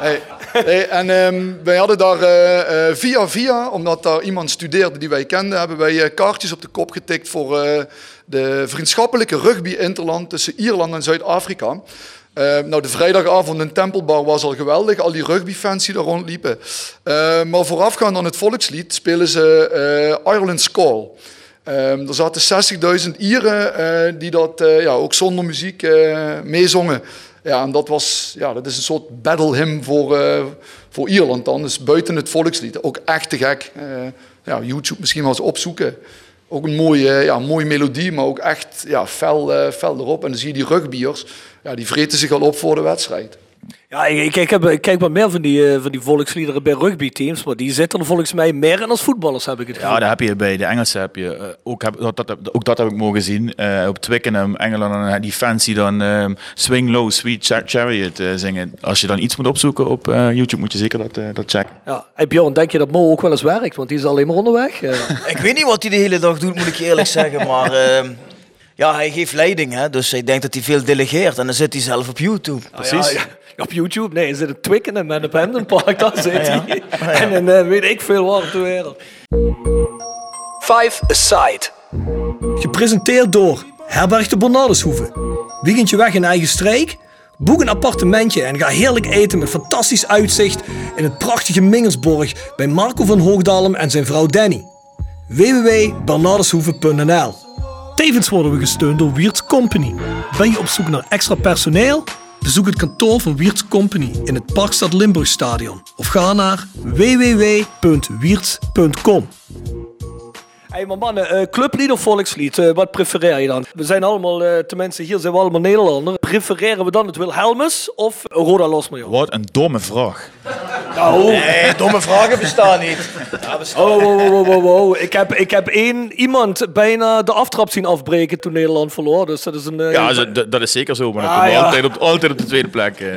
Hey, hey, en ehm, wij hadden daar eh, eh, via via, omdat daar iemand studeerde die wij kenden, hebben wij eh, kaartjes op de kop getikt voor eh, de vriendschappelijke rugby-interland tussen Ierland en Zuid-Afrika. Eh, nou, de vrijdagavond in Tempelbar was al geweldig, al die rugbyfans die daar rondliepen. Eh, maar voorafgaand aan het volkslied spelen ze eh, Ireland's Call. Ehm, er zaten 60.000 Ieren eh, die dat eh, ja, ook zonder muziek eh, meezongen. Ja, en dat, was, ja, dat is een soort battle hymn voor, voor Ierland dan. Dus buiten het volkslied. Ook echt te gek. Ja, YouTube misschien wel eens opzoeken. Ook een mooie, ja, mooie melodie, maar ook echt ja, fel, fel erop. En dan zie je die rugbiers, ja, die vreten zich al op voor de wedstrijd. Ja, ik, ik, ik, heb, ik kijk wat meer van die, eh, van die volksliederen bij rugbyteams, maar die zitten er volgens mij meer in als voetballers, heb ik het gevoel. Ja, dat heb je bij de Engelsen. Heb je, eh, ook, heb, dat, dat, ook dat heb ik mogen zien. eh, op Twickenham, Engeland. En die fans die dan ehm, Swing Low, Sweet Cha- Chariot zingen. Als je dan iets moet opzoeken op eh, YouTube, moet je zeker dat, dat checken. Ja. Hey Bjorn, denk je dat Mo ook wel eens werkt? Want die is alleen maar onderweg. Ik weet niet wat hij de hele dag doet, moet ik je eerlijk zeggen. Maar ehm, ja, hij geeft leiding, hè, dus ik denk dat hij veel delegeert. En dan zit hij zelf op YouTube. Precies. Ja, ja, op YouTube, nee, zit het Twickenham en op Hampden Park, daar zit Ja. hij. En dan eh, weet ik veel waar op de wereld. Five Aside. Gepresenteerd door Herberg de Bernardeshoeve. Weekendje weg in eigen streek? Boek een appartementje en ga heerlijk eten met fantastisch uitzicht in het prachtige Mingersborg bij Marco van Hoogdalem en zijn vrouw Danny. www.bernardeshoeve.nl Tevens worden we gesteund door Wiert's Company. Ben je op zoek naar extra personeel? Bezoek het kantoor van Wiert's Company in het Parkstad Limburgstadion of ga naar www.wierts.com. Hey, maar mannen, eh, clublied of volkslied, eh, wat prefereer je dan? We zijn allemaal, eh, tenminste hier zijn we allemaal Nederlander. Prefereren we dan het Wilhelmus of Roda Losmajor? Wat een domme vraag. Nou, Nee, domme vragen bestaan niet. Ja, bestaan. Oh, wow, wow, wow, wow, wow. Ik heb, ik heb één iemand bijna de aftrap zien afbreken toen Nederland verloor. Dus dat is een... Ja, zo- dat, dat is zeker zo, maar dat Ah, ja. altijd, op, altijd op de tweede plek. eh.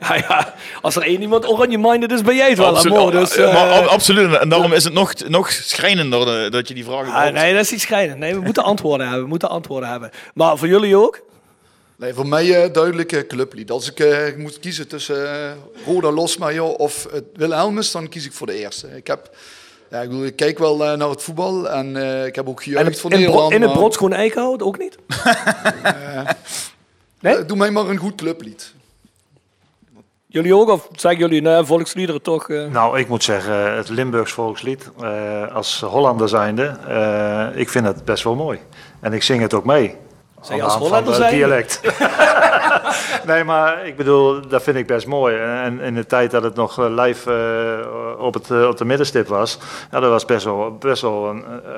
ja, ja, als er één iemand oranje-minded is, ben jij het wel, Absolu- amor. Dus, eh, maar ab- absoluut. En daarom is het nog, nog schrijnender dat je die vragen ah, nee, dat is iets schrijnend. Nee, we moeten antwoorden hebben. We moeten antwoorden hebben. Maar voor jullie ook? Nee, voor mij eh duidelijk clublied. Als ik eh, moet kiezen tussen eh, Roda Losmajor of het Wilhelmus, dan kies ik voor de eerste. Ik, heb, ja, ik, bedoel, ik kijk wel eh, naar het voetbal en eh, ik heb ook gejuicht voor Nederland. in het Brodschoen Eikenhout ook niet? eh, doe mij maar een goed clublied. Jullie ook? Of zeggen jullie, nee, volksliederen toch? eh? Nou, ik moet zeggen, het Limburgs volkslied, eh, als Hollander zijnde, eh, ik vind het best wel mooi. En ik zing het ook mee. Zeg als Hollander zijnde? dialect. nee, maar ik bedoel, dat vind ik best mooi. En in de tijd dat het nog eh, live eh, op, het, eh, op de middenstip was, ja, dat was best wel, best wel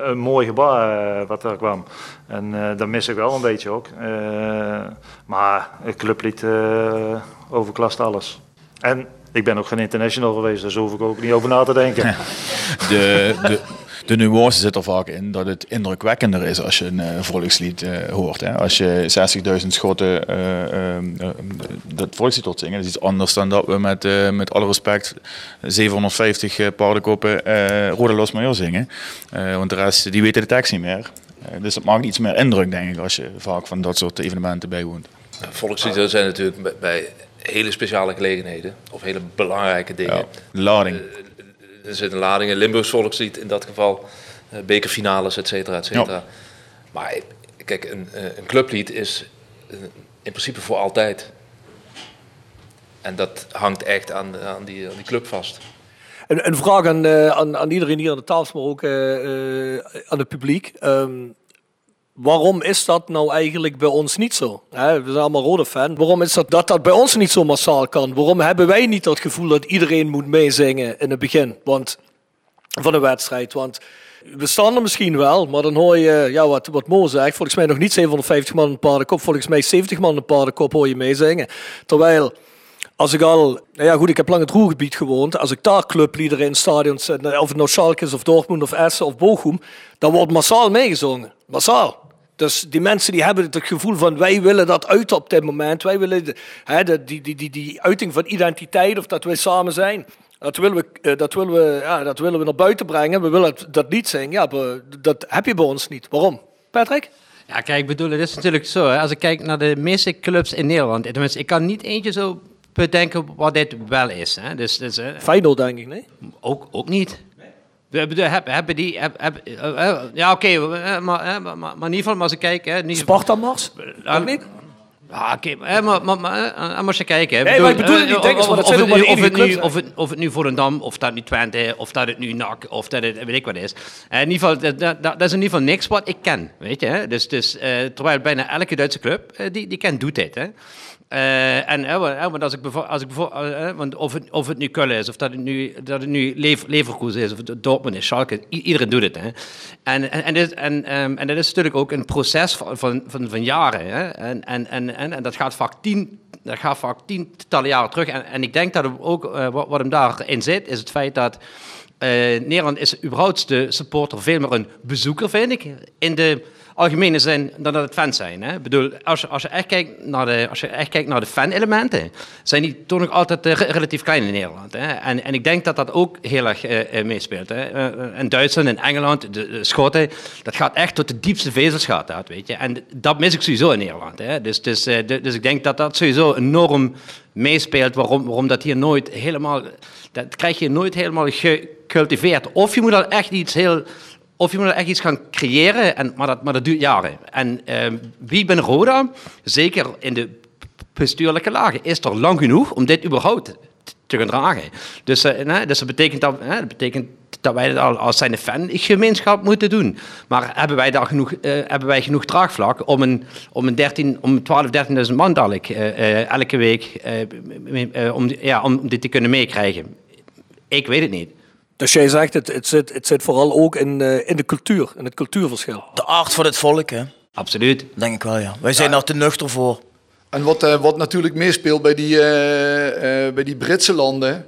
een, mooi gebaar wat er kwam. En dat mis ik wel een beetje ook. Maar het clublied overklast alles. En ik ben ook geen international geweest, dus daar hoef ik ook niet over na te denken. de, de, de nuance zit er vaak in dat het indrukwekkender is als je een eh, volkslied eh, hoort. Hè. Als je 60.000 schotten eh, eh, eh, dat volkslied hoort zingen, dat is iets anders dan dat we met, met alle respect 750 eh, paardenkoppen Rode Los Major zingen. Want de rest, die weten de tekst niet meer. Dus het maakt iets meer indruk, denk ik, als je vaak van dat soort evenementen bijwoont. Volksliederen zijn natuurlijk bij- hele speciale gelegenheden of hele belangrijke dingen. Ja, lading. Er zit een lading in Limburgs volkslied in dat geval, eh, bekerfinales, et cetera, et cetera. Maar eh, kijk, een, eh, een clublied is in principe voor altijd. En dat hangt echt aan, aan, die, aan die club vast. Een, een vraag aan, aan, aan iedereen hier aan de tafel, maar ook aan het publiek. Ehm, waarom is dat nou eigenlijk bij ons niet zo? We zijn allemaal rode fan. Waarom is dat dat dat bij ons niet zo massaal kan? Waarom hebben wij niet dat gevoel dat iedereen moet meezingen in het begin Want, van een wedstrijd? Want we staan er misschien wel, maar dan hoor je, ja, wat, wat Mo zegt, volgens mij nog niet 750 man een paardenkop, volgens mij 70 man een paardenkop hoor je meezingen. Terwijl als ik al, nou ja goed, ik heb lang het Roergebied gewoond. Als ik daar clubliederen in stadions, of het nou Schalke is of Dortmund of Essen of Bochum, dan wordt massaal meegezongen. Massaal. Dus die mensen die hebben het gevoel van wij willen dat uit op dit moment. Wij willen de, hè, de, die, die, die, die uiting van identiteit of dat wij samen zijn. Dat willen we, eh, dat willen we, ja, dat willen we naar buiten brengen. We willen dat, niet zingen. Ja, dat heb je bij ons niet. Waarom? Patrick? Ja, kijk, ik bedoel, het is natuurlijk zo. Hè, als ik kijk naar de meeste clubs in Nederland, tenminste, ik kan niet eentje zo bedenken wat dit wel is. Hè. Dus, dus, Feyenoord denk ik, nee? ook, ook niet. Bedoel, Hebben die... heb- eh, eh, ja, oké, eh, maar, maar, maar in ieder geval, maar als ik kijk... hè, geval- Sparta Mars? Ook niet? Ja, oké, maar, maar, maar, maar, als je kijkt... hè, Nee, maar ik bedoel niet, denk eens, dat zijn het maar of het nu- clubs, Of het, of het nu Volendam, of dat nu Twente, of dat het nu NAC, of dat het weet ik wat is. In ieder geval, dat, dat, dat is in ieder geval niks wat ik ken, weet je. Hè? Dus, dus, terwijl bijna elke Duitse club, die, die kent, doet dit, hè. Eh, en eh, want- als ik als ik eh, want of, het, of het nu Köln is, of dat het nu, dat het nu Lever, Leverkusen is, of Dortmund is, Schalke, iedereen doet het. Hè. En, en, en, dit, en, ehm, en dat is natuurlijk ook een proces van, van, van, jaren. Hè. En, en, en, en, dat gaat vaak tien, dat gaat vaak tientallen jaren terug. En, en ik denk dat ook, eh, wat, wat hem daarin zit, is het feit dat eh, Nederland is überhaupt de supporter veel meer een bezoeker, vind ik. In de algemene zin dan dat het fans zijn. Hè? Ik bedoel, als als je echt kijkt naar de, als je echt kijkt naar de fan-elementen, zijn die toch nog altijd eh, re- relatief klein in Nederland. Hè? En, en ik denk dat dat ook heel erg eh, eh, meespeelt. Hè? In Duitsland, in Engeland, de, de Schotten, dat gaat echt tot de diepste vezels gaat dat, weet je. En dat mis ik sowieso in Nederland. Hè? Dus, dus, dus ik denk dat dat sowieso enorm meespeelt, waarom, waarom dat hier nooit helemaal, dat krijg je nooit helemaal gecultiveerd. Of je moet al echt iets heel Of je moet echt iets gaan creëren, en, maar, dat, maar dat duurt jaren. En ehm, wie ben Roda, zeker in de bestuurlijke lagen, is er lang genoeg om dit überhaupt te gaan dragen. Dus, eh, dus dat, betekent dat, dat betekent dat wij al als zijn fangemeenschap moeten doen. Maar hebben wij, daar genoeg, eh, hebben wij genoeg draagvlak om, een, om, een 13, om 12, 13.000 man dadelijk eh, elke week om, ja, om dit te kunnen meekrijgen? Ik weet het niet. Dus jij zegt, het, het, zit, het zit vooral ook in, eh, in de cultuur, in het cultuurverschil. De aard van het volk, hè? Absoluut. Denk ik wel, ja. Wij zijn daar te nuchter voor. En wat, eh, wat natuurlijk meespeelt bij die, eh, eh, bij die Britse landen,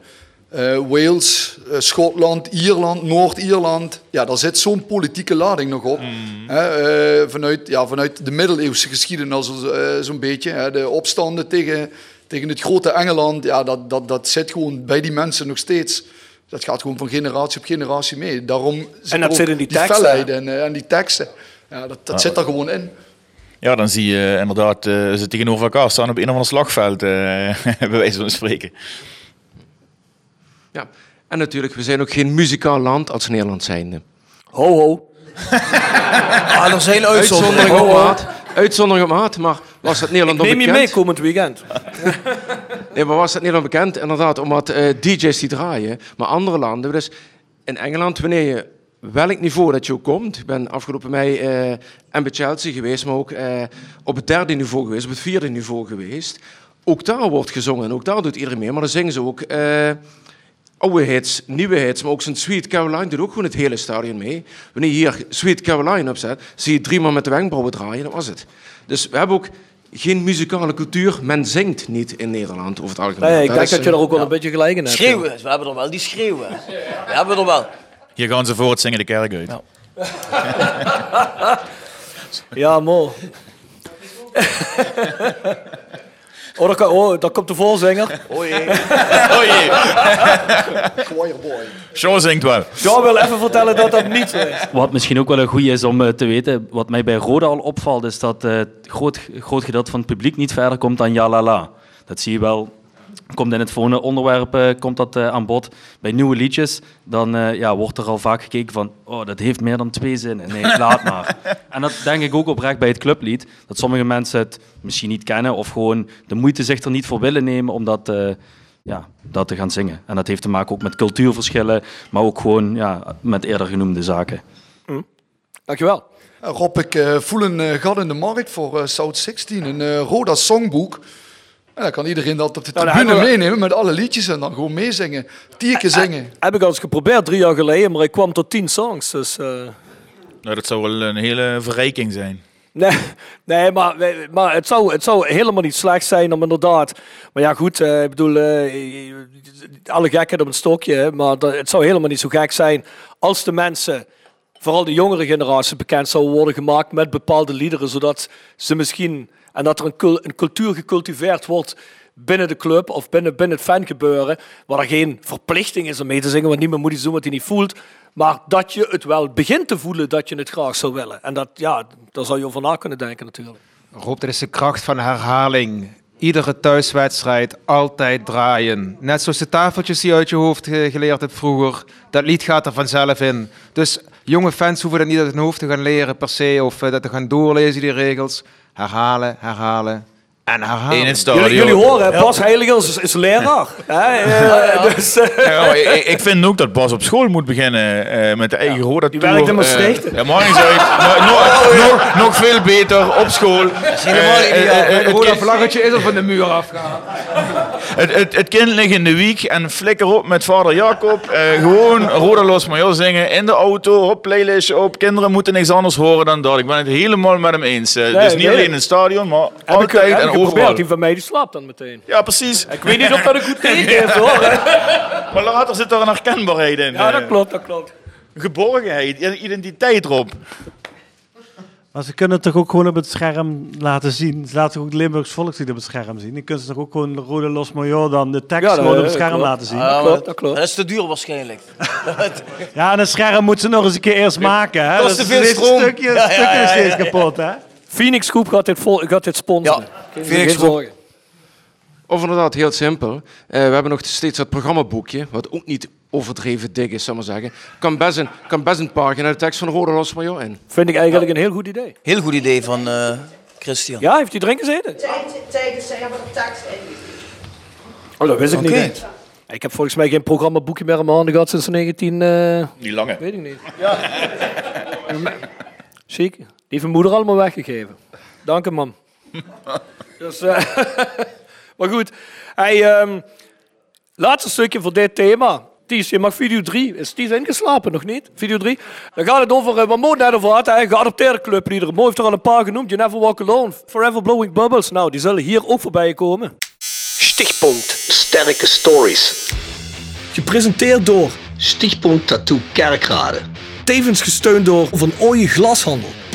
eh, Wales, Schotland, Ierland, Noord-Ierland, ja, daar zit zo'n politieke lading nog op. Hè, eh, vanuit, ja, vanuit de middeleeuwse geschiedenis zo'n beetje. Hè, de opstanden tegen, tegen het grote Engeland, ja, dat, dat, dat zit gewoon bij die mensen nog steeds. Dat gaat gewoon van generatie op generatie mee. Daarom En dat ook zit in die die teksten, felheid en, eh, en die teksten. Ja, dat, dat zit er gewoon in. Ja, dan zie je inderdaad eh, ze tegenover elkaar staan op een of ander slagveld, eh, bij wijze van spreken. Ja. En natuurlijk, we zijn ook geen muzikaal land als Nederland zijnde. Ho, ho. Ah, er zijn Uitzondering uitzonderingen. op maat. Uitzondering op maat, maar was het Nederland Ik neem je bekend? mee komend weekend. Nee, maar was het Nederland bekend? Inderdaad, omdat eh, DJ's die draaien. Maar andere landen, dus in Engeland, wanneer je welk niveau dat je ook komt. Ik ben afgelopen mei eh en bij Chelsea geweest, maar ook eh, op het derde niveau geweest, op het vierde niveau geweest. Ook daar wordt gezongen, ook daar doet iedereen mee. Maar dan zingen ze ook oude hits, nieuwe hits, maar ook zijn Sweet Caroline doet ook gewoon het hele stadion mee. Wanneer je hier Sweet Caroline opzet, zie je drie man met de wenkbrauwen draaien, dat was het. Dus we hebben ook geen muzikale cultuur. Men zingt niet in Nederland over het algemeen. Nee, ik denk dat je er ook wel ja. een beetje gelijk in hebt. Schreeuwen, we hebben er wel die schreeuwen. We hebben er wel. Hier gaan ze voor het zingen de kerk uit. Ja, mooi. oh, daar, kan- oh, daar komt de voorzinger. Oh jee. Oh jee. Choirboy. Sean zingt wel. Jean wil even vertellen dat dat niet zo is. Wat misschien ook wel een goeie is om eh, te weten, wat mij bij Roda al opvalt, is dat eh, het groot, groot gedeelte van het publiek niet verder komt dan ja la la. Dat zie je wel. Komt in het volgende onderwerp eh, komt dat eh, aan bod. Bij nieuwe liedjes, dan eh, ja, wordt er al vaak gekeken van, oh, dat heeft meer dan twee zinnen. Nee, laat maar. en dat denk ik ook oprecht bij het clublied, dat sommige mensen het misschien niet kennen of gewoon de moeite zich er niet voor willen nemen om dat, eh, ja, dat te gaan zingen. En dat heeft te maken ook met cultuurverschillen, maar ook gewoon ja, met eerder genoemde zaken. Dankjewel. Eh, Rob, ik eh, voel een eh, gat in de markt voor eh, South 16, een eh, Roda songboek. En dan kan iedereen dat op de Nou, dan tribune we- meenemen met alle liedjes en dan gewoon meezingen. Tierke zingen. Heb ik al eens geprobeerd drie jaar geleden, maar ik kwam tot tien songs. Dus, eh, Nou, dat zou wel een hele verrijking zijn. nee, nee maar, maar het, zou, het zou helemaal niet slecht zijn om inderdaad... Maar ja, goed, eh, ik bedoel, eh, alle gekheid op een stokje. Maar dat- het zou helemaal niet zo gek zijn als de mensen, vooral de jongere generatie, bekend zouden worden gemaakt met bepaalde liederen. Zodat ze misschien... En dat er een, cul- een cultuur gecultiveerd wordt binnen de club of binnen, binnen het fangebeuren, waar er geen verplichting is om mee te zingen, want niemand moet iets doen wat hij niet voelt, maar dat je het wel begint te voelen dat je het graag zou willen. En dat, ja, daar zou je over na kunnen denken natuurlijk. Rob, dat is de kracht van herhaling. Iedere thuiswedstrijd altijd draaien. Net zoals de tafeltjes die je uit je hoofd ge- geleerd hebt vroeger. Dat lied gaat er vanzelf in. Dus jonge fans hoeven dat niet uit hun hoofd te gaan leren per se. Of eh, dat te gaan doorlezen, die regels. Herhalen, herhalen en herhalen. In het stadion. Jullie, jullie horen, Bas Heiligers is, is leraar. Eh, Dus, eh, Ja, maar ik, ik vind ook dat Bas op school moet beginnen eh, met de eigen Roda Die werkt in Maastricht. Uh, ja, maakt niet uit. Maar nog, nog, nog veel beter op school. helemaal ideaal. Het het, rode kind, vlaggetje is er van de muur afgehaald. Het, het, het kind ligt in de wiek en flikker op met vader Jacob. Eh, gewoon Roda Los Major zingen in de auto, op playlistje op. Kinderen moeten niks anders horen dan dat. Ik ben het helemaal met hem eens. Eh, dus niet nee. alleen in het stadion, maar heb altijd ik en overal. die van mij die slaapt dan meteen. Ja, precies. Ik weet niet of dat een goed teken is hoor. hè. Maar later zit er een herkenbaarheid in. Ja, dat klopt, dat klopt. Geborgenheid, identiteit erop. Maar ze kunnen het toch ook gewoon op het scherm laten zien. Ze laten ook het Limburgs volkslied op het scherm zien. Dan kunnen ze toch ook gewoon Rode Los Major dan de tekst Ja, dat- gewoon op het dat scherm klopt. laten zien. Ja, maar klopt, dat klopt. Dat is te duur waarschijnlijk. Ja, en een scherm moeten ze nog eens een keer eerst maken. Hè? Dat te is veel stroom. Een stukje, Ja, ja, stukje ja, is ja, steeds ja. kapot, hè? Phoenix Groep gaat dit, vol, gaat dit sponsoren. Ja, Phoenix Groep. Of inderdaad, heel simpel. Eh, we hebben nog steeds dat programmaboekje, wat ook niet overdreven dik is, zal ik maar zeggen. Kan best een, kan best een pagina de tekst van Rode Los Major in. Vind ik eigenlijk een heel goed idee. Heel goed idee van eh, Christian. Ja, heeft hij erin gezeten? Tijdens ze hebben de tekst Oh, dat wist ik niet. Ik heb volgens mij geen programmaboekje meer in mijn handen gehad sinds 19... eh Die lange. Weet ik niet. Ja. Ziek. Die heeft mijn moeder allemaal weggegeven. Dank je, mam. dus, maar goed. Hey, ehm, laatste stukje voor dit thema. Ties, je mag video 3. Is Ties ingeslapen? Nog niet? Video 3. Dan gaat het over, eh, wat Mo net over had, hè, geadopteerde clubliederen. Mo heeft er al een paar genoemd. You Never Walk Alone. Forever Blowing Bubbles. Nou, die zullen hier ook voorbij komen. Stichtpunt Sterke Stories. Gepresenteerd door Stichtpunt Tattoo Kerkrade. Tevens gesteund door Van Ooyen Glashandel.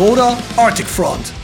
Roda Arctic Front.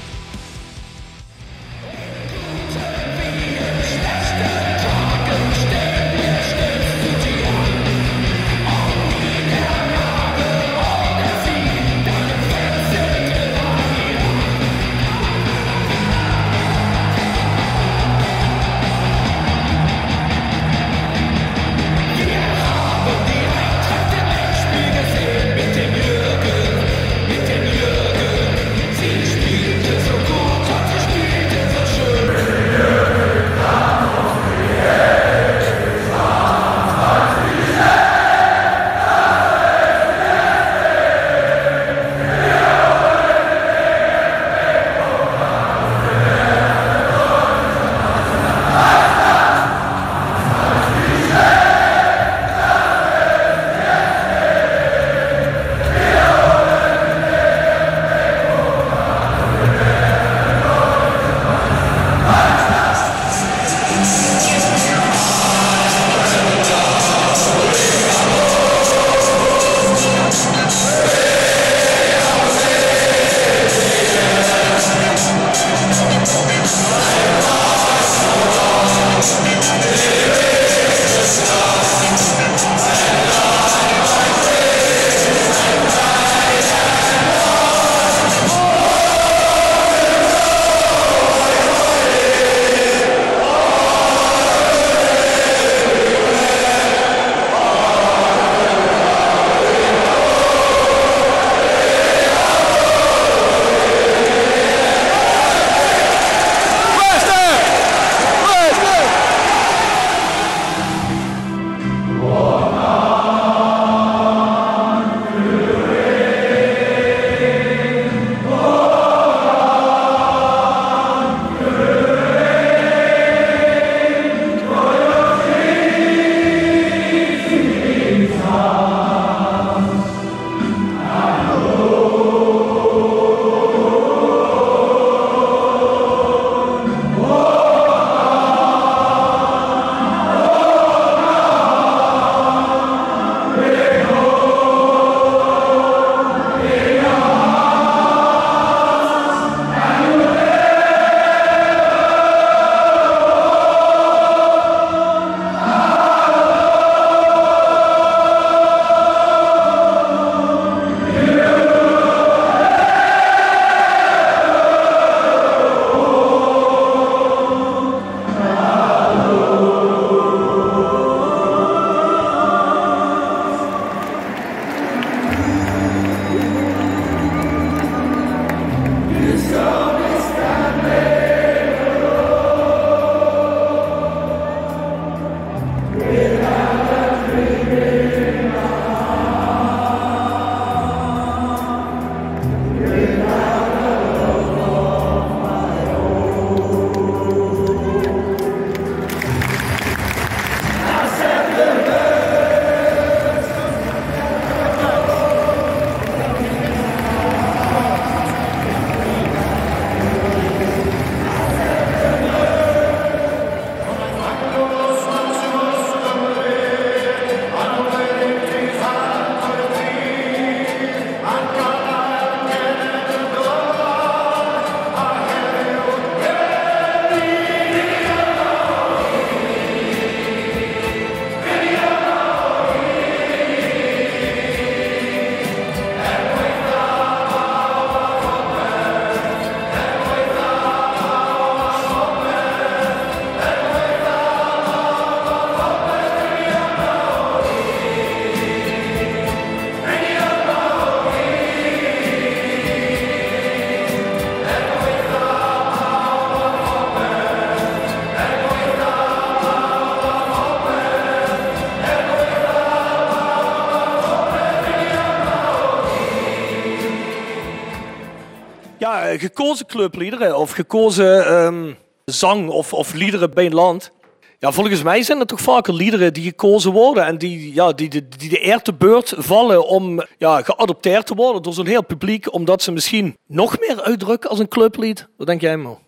Gekozen clubliederen of gekozen ehm, zang of, of liederen bij een land. Ja, volgens mij zijn het toch vaker liederen die gekozen worden en die, ja, die, die, die de eer te beurt vallen om ja, geadopteerd te worden door zo'n heel publiek, omdat ze misschien nog meer uitdrukken als een clublied. Wat denk jij, Mo?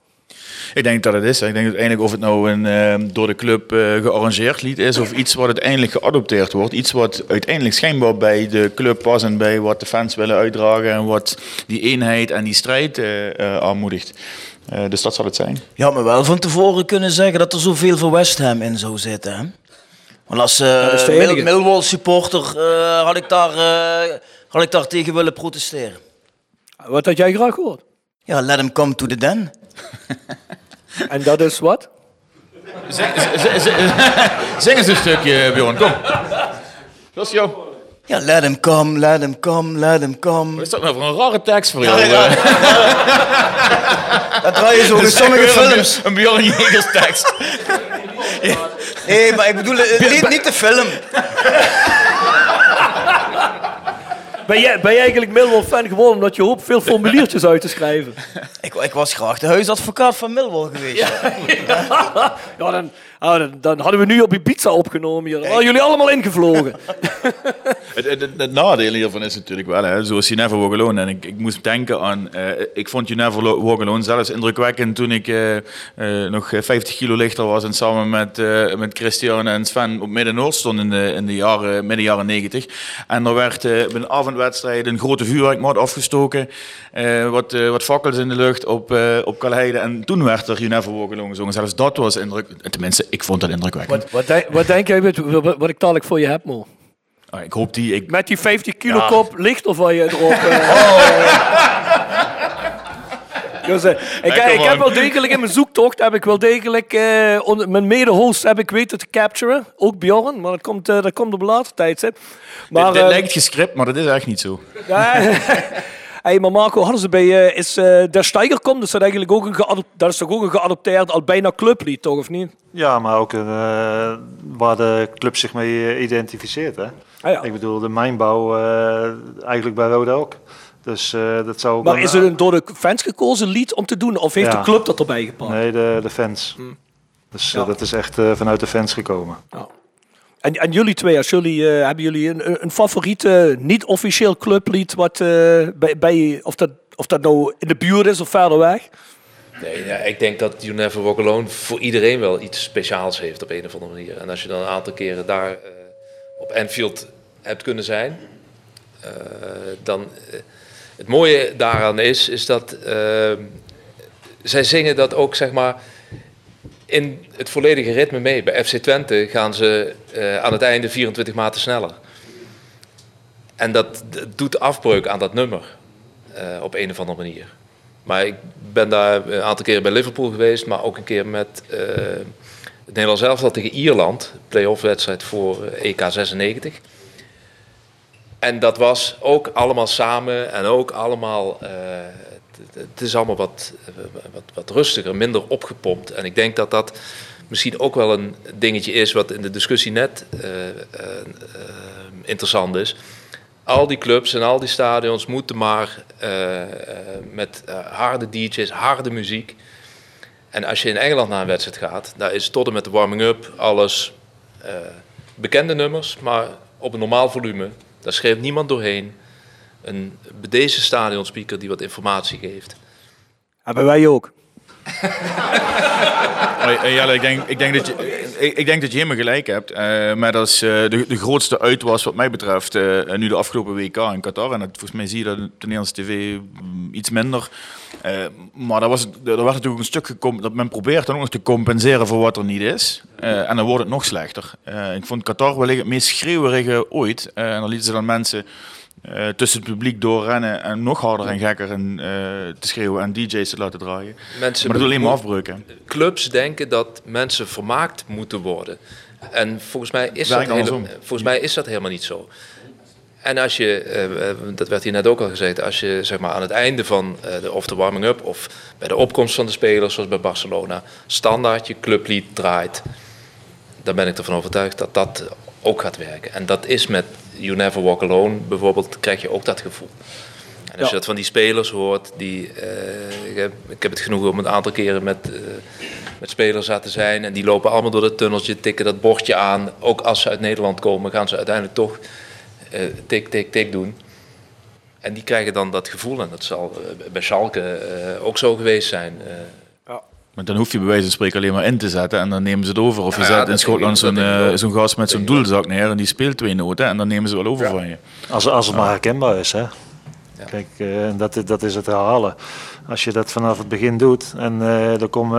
Ik denk dat het is. Ik denk uiteindelijk of het nou een eh, door de club eh, gearrangeerd lied is of iets wat uiteindelijk geadopteerd wordt. Iets wat uiteindelijk schijnbaar bij de club past en bij wat de fans willen uitdragen en wat die eenheid en die strijd eh, eh, aanmoedigt. Eh, dus dat zal het zijn. Je had me wel van tevoren kunnen zeggen dat er zoveel voor West Ham in zou zitten. Hè? Want als eh Mill- enige. Millwall supporter eh, had, ik daar, eh, had ik daar tegen willen protesteren. Wat had jij graag gehoord? Ja, let him come to the den. En dat is wat? Zing, eens een stukje, Bjorn. Kom. Dat is jou. Ja, let him come, let him come, let him come. Wat is dat nou voor een rare tekst voor jou? Ja, ja. eh? Dat draai je zo in Dat sommige weer een- films. Een Bjorn Jegers tekst. Nee, maar ik bedoel eh, niet, niet de film. Ben jij, ben jij eigenlijk Millwall fan geworden omdat je hoopt veel formuliertjes uit te schrijven? Ik, ik was graag de huisadvocaat van Millwall geweest. Ja, dan, ah, dan, hadden we nu op Ibiza opgenomen hier. Waren jullie allemaal ingevlogen. Het, nadeel hiervan is natuurlijk wel, hè, zoals You Never Walk Alone. En ik, ik moest denken aan, eh, ik vond You Never Walk zelfs indrukwekkend toen ik eh, eh, nog eh, 50 kilo lichter was en samen met, met Christian en Sven op Midden-Noord stond in de, in de jaren, midden jaren 90. En er werd bij een avondwedstrijd een grote vuurwerkmat afgestoken, wat, wat fakkels in de lucht op, op Kalheide. En toen werd er You Never Alone gezongen. Zelfs dat was indruk, tenminste, ik vond dat indrukwekkend. Wat, wat, denk, wat denk jij met, wat, wat ik dadelijk voor je heb, Mo? Ah, ik hoop die... Ik... Met die 50 kilo Ja. kop licht of wat je erop... eh, Dus, eh, ik, Hey, ik come heb wel degelijk in mijn zoektocht heb ik wel degelijk eh, onder- mijn mede-host heb ik weten te capturen. Ook Bjorn, maar dat komt, eh, dat komt op een later tijdstip. Maar, dit dit lijkt gescript, maar dat is echt niet zo. ja, hey, maar Marco, hadden ze bij eh, is eh Der Steiger komt, dus dat, eigenlijk ook een dat is toch ook een geadopteerd al bijna clublied, toch of niet? Ja, maar ook een, eh, waar de club zich mee identificeert. Hè? Ah, Ik bedoel, de mijnbouw eigenlijk bij Roda ook. Dus dat zou ook Maar is het een door de fans gekozen lied om te doen, of heeft Ja. de club dat erbij gepakt? Nee, de, de fans. Dus eh, dat is echt vanuit de fans gekomen. En, en jullie twee, als jullie, eh, hebben jullie een, een- favoriete niet-officieel clublied wat eh, bij, bij of dat of dat nou in de buurt is of verder weg? Nee, ja, ik denk dat You Never Walk Alone voor iedereen wel iets speciaals heeft op een of andere manier. En als je dan een aantal keren daar eh, op Anfield hebt kunnen zijn, dan... het mooie daaraan is, is dat zij zingen dat ook, zeg maar, in het volledige ritme mee. Bij FC Twente gaan ze eh, aan het einde 24 maten sneller. En dat, doet afbreuk aan dat nummer eh, op een of andere manier. Maar ik ben daar een aantal keren bij Liverpool geweest, maar ook een keer met eh, het Nederlands elftal tegen Ierland, play-off wedstrijd voor EK 96. En dat was ook allemaal samen en ook allemaal, het, is allemaal wat, wat, wat rustiger, minder opgepompt. En ik denk dat dat misschien ook wel een dingetje is wat in de discussie net eh, eh, interessant is. Al die clubs en al die stadions moeten maar eh, met harde DJ's, harde muziek. En als je in Engeland naar een wedstrijd gaat, daar is tot en met de warming-up alles bekende nummers, maar op een normaal volume. Daar schreeuwt niemand doorheen. Een bedezen stadionspeaker die wat informatie geeft. Hebben wij ook. Eh, Jelle, ik denk, ik, denk dat je, ik, ik denk dat je helemaal gelijk hebt. Eh, maar dat is eh, de, de grootste uitwas wat mij betreft eh, nu de afgelopen WK in Qatar. En dat, volgens mij zie je dat op de Nederlandse tv mm, iets minder. Eh, maar daar, was, het- daar werd natuurlijk een stuk gecom- dat men probeert dan ook nog te compenseren voor wat er niet is. Eh, en dan wordt het nog slechter. Eh, ik vond Qatar wellicht het meest schreeuwerige ooit. Eh, en dan lieten ze dan mensen eh, tussen het publiek doorrennen en nog harder en gekker en, eh, te schreeuwen en DJ's te laten draaien. Mensen maar dat doet alleen maar afbreuken. Clubs denken dat mensen vermaakt moeten worden. En volgens mij is, dat, hele- volgens mij is dat helemaal niet zo. En als je, eh, dat werd hier net ook al gezegd, als je zeg maar, aan het einde van de, of de warming-up of bij de opkomst van de spelers, zoals bij Barcelona, standaard je clublied draait, dan ben ik ervan overtuigd dat dat ook gaat werken. En dat is met You Never Walk Alone bijvoorbeeld, krijg je ook dat gevoel. En als je dat van die spelers hoort, die, eh, ik, heb, ik heb het genoeg om een aantal keren met, eh, met spelers aan te zijn. En die lopen allemaal door dat tunneltje, tikken dat bordje aan. Ook als ze uit Nederland komen, gaan ze uiteindelijk toch eh, tik, tik, tik doen. En die krijgen dan dat gevoel. En dat zal bij Schalke ook zo geweest zijn. Maar dan hoef je bij wijze van spreken alleen maar in te zetten en dan nemen ze het over. Of je Ja, ja, zet in Schotland zo'n eh, zo'n gast met zo'n doelzak neer en die speelt twee noten en dan nemen ze wel over van je. Als, als het maar herkenbaar is. Hè? Kijk, eh, en dat, dat is het herhalen. Als je dat vanaf het begin doet en eh er komt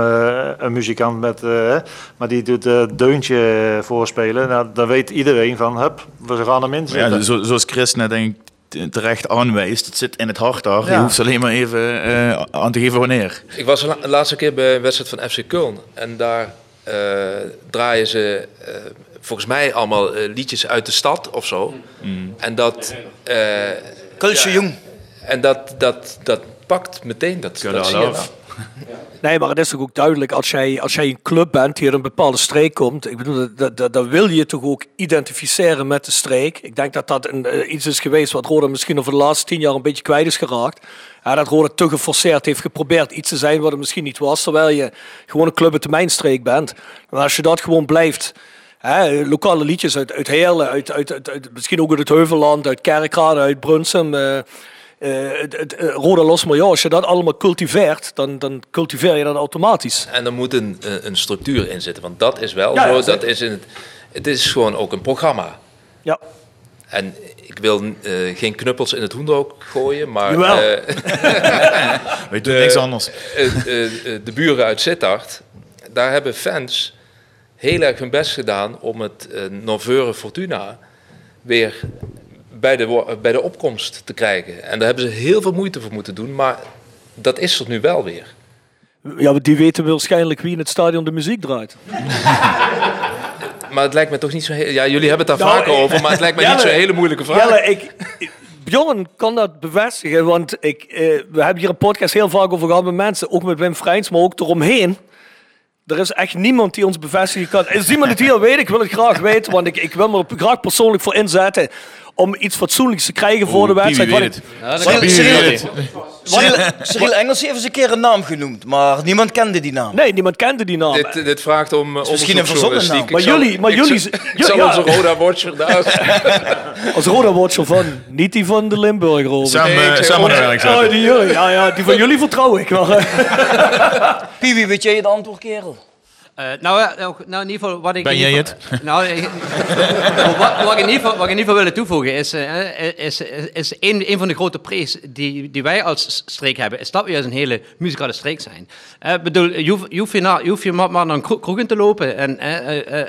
een muzikant met, eh, hè, maar die doet het deuntje voorspelen, nou, dan weet iedereen van, hup, we gaan hem inzetten. Ja, zo, zoals Chris net denk ik terecht aanwijst, het zit in het hart daar. Je hoeft alleen maar even eh, aan te geven wanneer. Ik was de la- de laatste keer bij een wedstrijd van FC Köln. En daar eh, draaien ze eh, volgens mij allemaal liedjes uit de stad of zo. En dat... eh Kulsje jong. En dat, dat, dat pakt meteen. Dat, dat zie je wel. Nee, maar het is toch ook duidelijk, als jij, als jij een club bent die uit een bepaalde streek komt, ik bedoel, dat, dat, dat wil je toch ook identificeren met de streek. Ik denk dat dat een, eh, iets is geweest wat Roda misschien over de laatste tien jaar een beetje kwijt is geraakt. Ja, dat Roda te geforceerd heeft geprobeerd iets te zijn wat het misschien niet was, terwijl je gewoon een club uit de mijnstreek bent. En als je dat gewoon blijft... Hè, lokale liedjes uit, uit Heerlen, uit, uit- misschien ook uit het Heuvelland, uit Kerkrade, uit Brunsum. eh, eh, het, het, eh, Roda Los maar ja, als je dat allemaal cultiveert, dan, dan cultiveer je dat automatisch. En er moet een, een een structuur in zitten. Want dat is wel Ja, ja, zo. Dat is in het, het is gewoon ook een programma. Ja. En ik wil eh, geen knuppels in het hoenderhok gooien, maar... Jawel. eh, Weet je niks anders. eh, eh, eh, de buren uit Sittard, daar hebben fans heel erg hun best gedaan om het eh Norveuren Fortuna weer bij de, bij de opkomst te krijgen. En daar hebben ze heel veel moeite voor moeten doen, maar dat is er nu wel weer. Ja, die weten waarschijnlijk wie in het stadion de muziek draait. Maar het lijkt me toch niet zo heel... Ja, jullie hebben het daar Nou, vaker ik- over, maar het lijkt me Jelle, niet zo'n hele moeilijke vraag. Jelle, ik, Bjorn kan dat bevestigen, want ik, eh, we hebben hier een podcast heel vaak over gehad met mensen, ook met Wim Vrijns, maar ook eromheen. Er is echt niemand die ons bevestigen kan. Als iemand het hier weet, ik wil het graag weten, want ik, ik wil me er graag persoonlijk voor inzetten om iets fatsoenlijks te krijgen voor de wedstrijd. Weet ik- Cyril- Cyril, Cyril Engels heeft eens een keer een naam genoemd, maar niemand kende die naam. Nee, niemand kende die naam. Dit, dit vraagt om uh, misschien een verzonnen naam. Maar jullie- maar ik jullie- Ik zal ja. onze Roda Watcher daar... Als Roda Watcher van, niet die van de Limburger over. Sam, Sam de werk zetten. Oh, die jullie, ja, ja, die van jullie vertrouw ik. Maar, eh, Piwi, weet jij het antwoord, kerel? Eh, nou, nou, nou, in ieder geval wat ik... Ben jij geval- Nou, wat, wat, ik in ieder geval, wat ik in ieder geval willen toevoegen is, eh, is, is, is een, een van de grote prijs die, die wij als streek hebben, is dat we juist een hele muzikale streek zijn. Eh, bedoel, je hoeft, je hoeft, je na- je hoeft je maar, maar naar een kro- kroeg in te lopen en,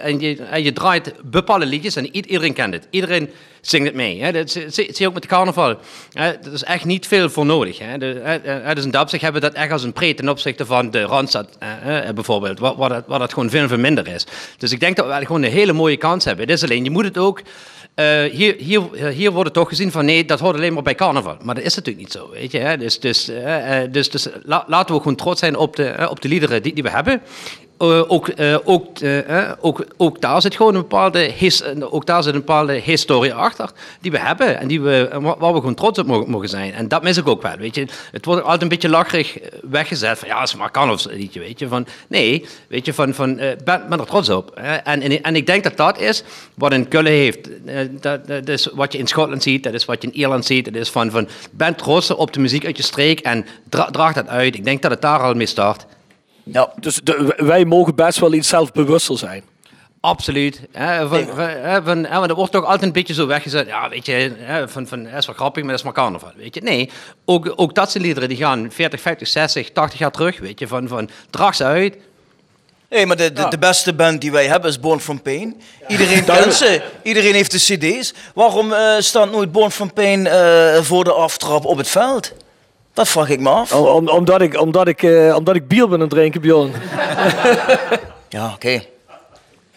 en, je, en je draait bepaalde liedjes en iedereen kent het. Iedereen zingt het mee. Hè. Dat zie je ook met de carnaval. Eh, Er is echt niet veel voor nodig. Hè. De, eh, eh, dus in dat hebben we dat echt als een pre ten opzichte van de Randstad eh, eh, bijvoorbeeld, waar, dat, dat gewoon veel, veel minder is. Dus ik denk dat we gewoon een hele mooie kans hebben. Het is alleen, je moet het ook... eh, hier, hier, hier wordt het toch gezien van nee, dat hoort alleen maar bij carnaval. Maar dat is natuurlijk niet zo, weet je. Hè? Dus, dus, eh, eh, dus, dus la- laten we gewoon trots zijn op de, eh, op de liederen die, die we hebben. Eh, ook, eh, ook, eh, ook, ook daar zit gewoon een bepaalde, ook daar zit een bepaalde historie achter die we hebben en die we, wa- waar we gewoon trots op mogen, zijn. En dat mis ik ook wel, weet je. Het wordt altijd een beetje lacherig weggezet van ja, is maar een liedje, weet je. Van, nee, weet je, van, van ben, er trots op. En, en, en ik denk dat dat is wat een Kullen heeft. Dat, dat is wat je in Schotland ziet, dat is wat je in Ierland ziet. Dat is van, van ben trots op de muziek uit je streek en dra draag dat uit. Ik denk dat het daar al mee start. Ja, dus de- wij mogen best wel iets zelfbewuster zijn. Absoluut. Hè, van, van, hè, van, hè, want er wordt toch altijd een beetje zo weggezet. Ja, weet je, hè, van, van, dat is wel grappig, maar dat is maar carnaval. Weet je, nee. Ook, ook dat zijn liederen die gaan 40, 50, 60, 80 jaar terug. Weet je, van, van draag ze uit. Nee, maar de, de, de beste band die wij hebben is Born From Pain. Iedereen kent ze. Iedereen heeft de cd's. Waarom eh, staat nooit Born From Pain eh, voor de aftrap op het veld? Dat vraag ik me af. Om, om- omdat, ik, omdat, ik, eh, omdat ik bier ben aan het drinken, Bjorn. Ja, oké.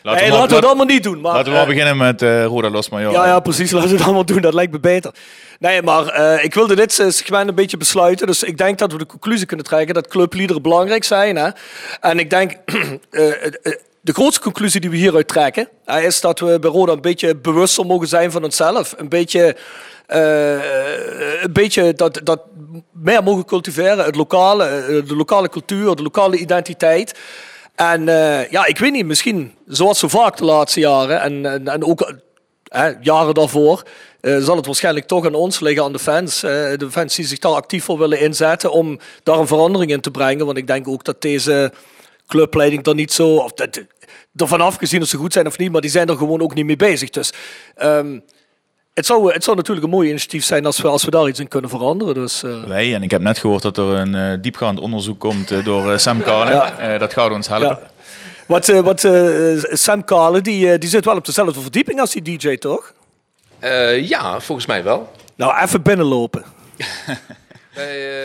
Laten maar- laten we het allemaal niet doen. Maar, Laten we maar eh, beginnen met eh Roda Los Major. Ja, ja, precies. Laten we het allemaal doen. Dat lijkt me beter. Nee, maar eh, ik wilde dit eh, segment een beetje besluiten. Dus ik denk dat we de conclusie kunnen trekken dat clubliederen belangrijk zijn. Hè? En ik denk, eh, eh, eh, de grootste conclusie die we hieruit trekken, is dat we bij Roda een beetje bewuster mogen zijn van onszelf. Een beetje eh, een beetje dat, dat meer mogen cultiveren. Het lokale, eh, de lokale cultuur, de lokale identiteit. En eh, ja, ik weet niet, misschien zoals zo vaak de laatste jaren en, en, ook jaren daarvoor, zal het waarschijnlijk toch aan ons liggen, aan de fans. de fans die zich daar actief voor willen inzetten om daar een verandering in te brengen. Want ik denk ook dat deze clubleiding er niet zo, of dat, ervan afgezien of ze goed zijn of niet, maar die zijn er gewoon ook niet mee bezig. Dus ehm, het, zou, het zou natuurlijk een mooi initiatief zijn als we, als we daar iets in kunnen veranderen. Dus, eh, Wij, en ik heb net gehoord dat er een eh, diepgaand onderzoek komt eh, door eh, Sam. Ja. Eh, dat gaat ons helpen. Ja. Wat, wat eh, Sam Kale, die, die zit wel op dezelfde verdieping als die DJ, toch? Eh, ja, volgens mij wel. Nou, even binnenlopen.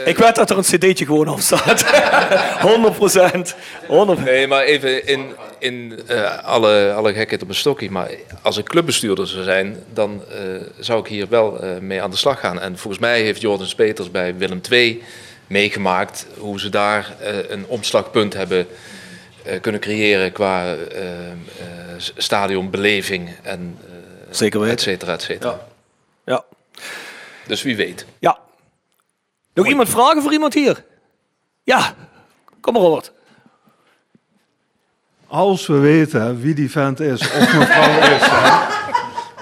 Ik weet dat er een cd'tje gewoon op staat. 100 procent. Nee, maar even in, in eh, alle, alle gekheid op een stokje. Maar als ik clubbestuurder zou zijn, dan eh, zou ik hier wel eh, mee aan de slag gaan. En volgens mij heeft Jordan Speters bij Willem II meegemaakt hoe ze daar eh, een omslagpunt hebben eh, kunnen creëren qua eh, eh, stadionbeleving en eh, Zeker weten. et cetera, et cetera. Ja. Dus wie weet. Ja. Nog iemand vragen voor iemand hier? Ja, kom maar Robert. Als we weten wie die vent is of mevrouw is, hè,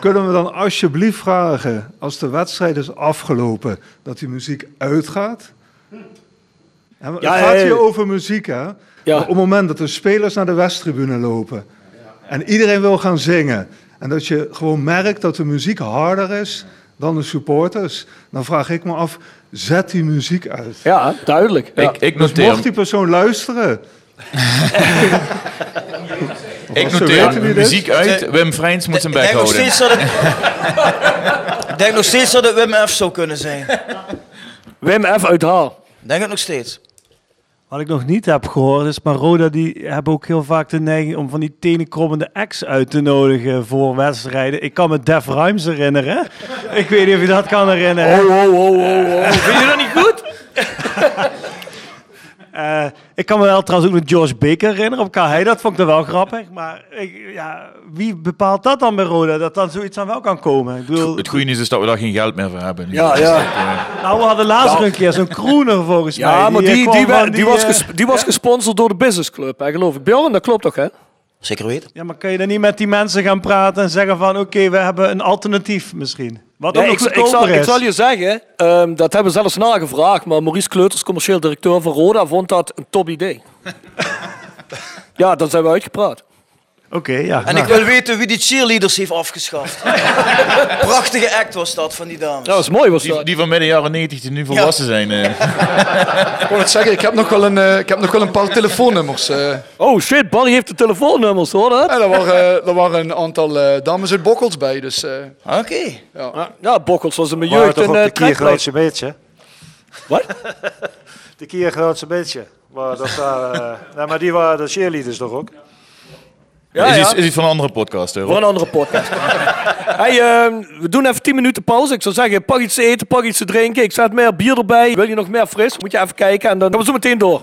kunnen we dan alsjeblieft vragen, als de wedstrijd is afgelopen, dat die muziek uitgaat? Het Ja, gaat ja, ja. hier over muziek, hè? Maar op het moment dat de spelers naar de westtribune lopen en iedereen wil gaan zingen, en dat je gewoon merkt dat de muziek harder is dan de supporters, dan vraag ik me af, zet die muziek uit. Ja, duidelijk. Ja. Ik, ik Dus noteer, mocht die persoon luisteren, ik noteer is. muziek uit. Wim Vrijns moet zijn bek denk, nog houden. steeds dat het, ik denk nog steeds dat het Wim F zou kunnen zijn. Wim F uit Haal. Denk het nog steeds. Wat ik nog niet heb gehoord is, maar Roda die hebben ook heel vaak de neiging om van die tenenkrommende acts uit te nodigen voor wedstrijden. Ik kan me Def Rhymes herinneren. Ik weet niet of je dat kan herinneren. Oh, oh, oh, oh, oh. Vind je dat niet goed? Eh, ik kan me wel trouwens ook nog George Baker herinneren op hij Dat vond ik dan wel grappig. Maar ik, ja, wie bepaalt dat dan bij Roda? Dat dan zoiets aan wel kan komen? Ik bedoel, Het goede nieuws is dat we daar geen geld meer voor hebben. Ja, ja. nou, we hadden laatst nog een keer zo'n crooner volgens mij. Ja, maar eh, die, die, van wa- die, was, eh, ges- die was gesponsord door de Business Club, hè, geloof ik. Bjorn, dat klopt toch, hè? Zeker weten. Ja, maar kan je dan niet met die mensen gaan praten en zeggen van... oké, we hebben een alternatief misschien? Wat ook ik, ik, zal, ik zal je zeggen, ehm, dat hebben we zelfs nagevraagd, maar Maurice Kleuters, commercieel directeur van Roda, vond dat een top idee. ja, dan zijn we uitgepraat. Oké, ja. En ik wil weten wie die cheerleaders heeft afgeschaft. Prachtige act was dat van die dames. Dat was mooi, was Die, die van midden jaren 90 die nu volwassen zijn. eh. Ik wou het zeggen, ik heb nog wel een, eh, ik heb nog wel een paar telefoonnummers. eh. Oh shit, Barry heeft de telefoonnummers, hoor dat? En er waren, er waren een aantal eh, dames uit Bokkels bij, dus... eh, Oké. ja. Ja, Bokkels was een Maar jeugd toch uh, de Kiergrootse beetje. Wat? De Kiergrootse beetje. Maar, dat eh, nee, maar die waren de cheerleaders toch ook? Ja, is, ja. Iets, is iets van een andere podcast. hè, Voor een andere podcast. hey, ehm, we doen even 10 minuten pauze. Ik zou zeggen, pak iets te eten, pak iets te drinken. Ik zet meer bier erbij. Wil je nog meer fris? Moet je even kijken en dan gaan we zo meteen door.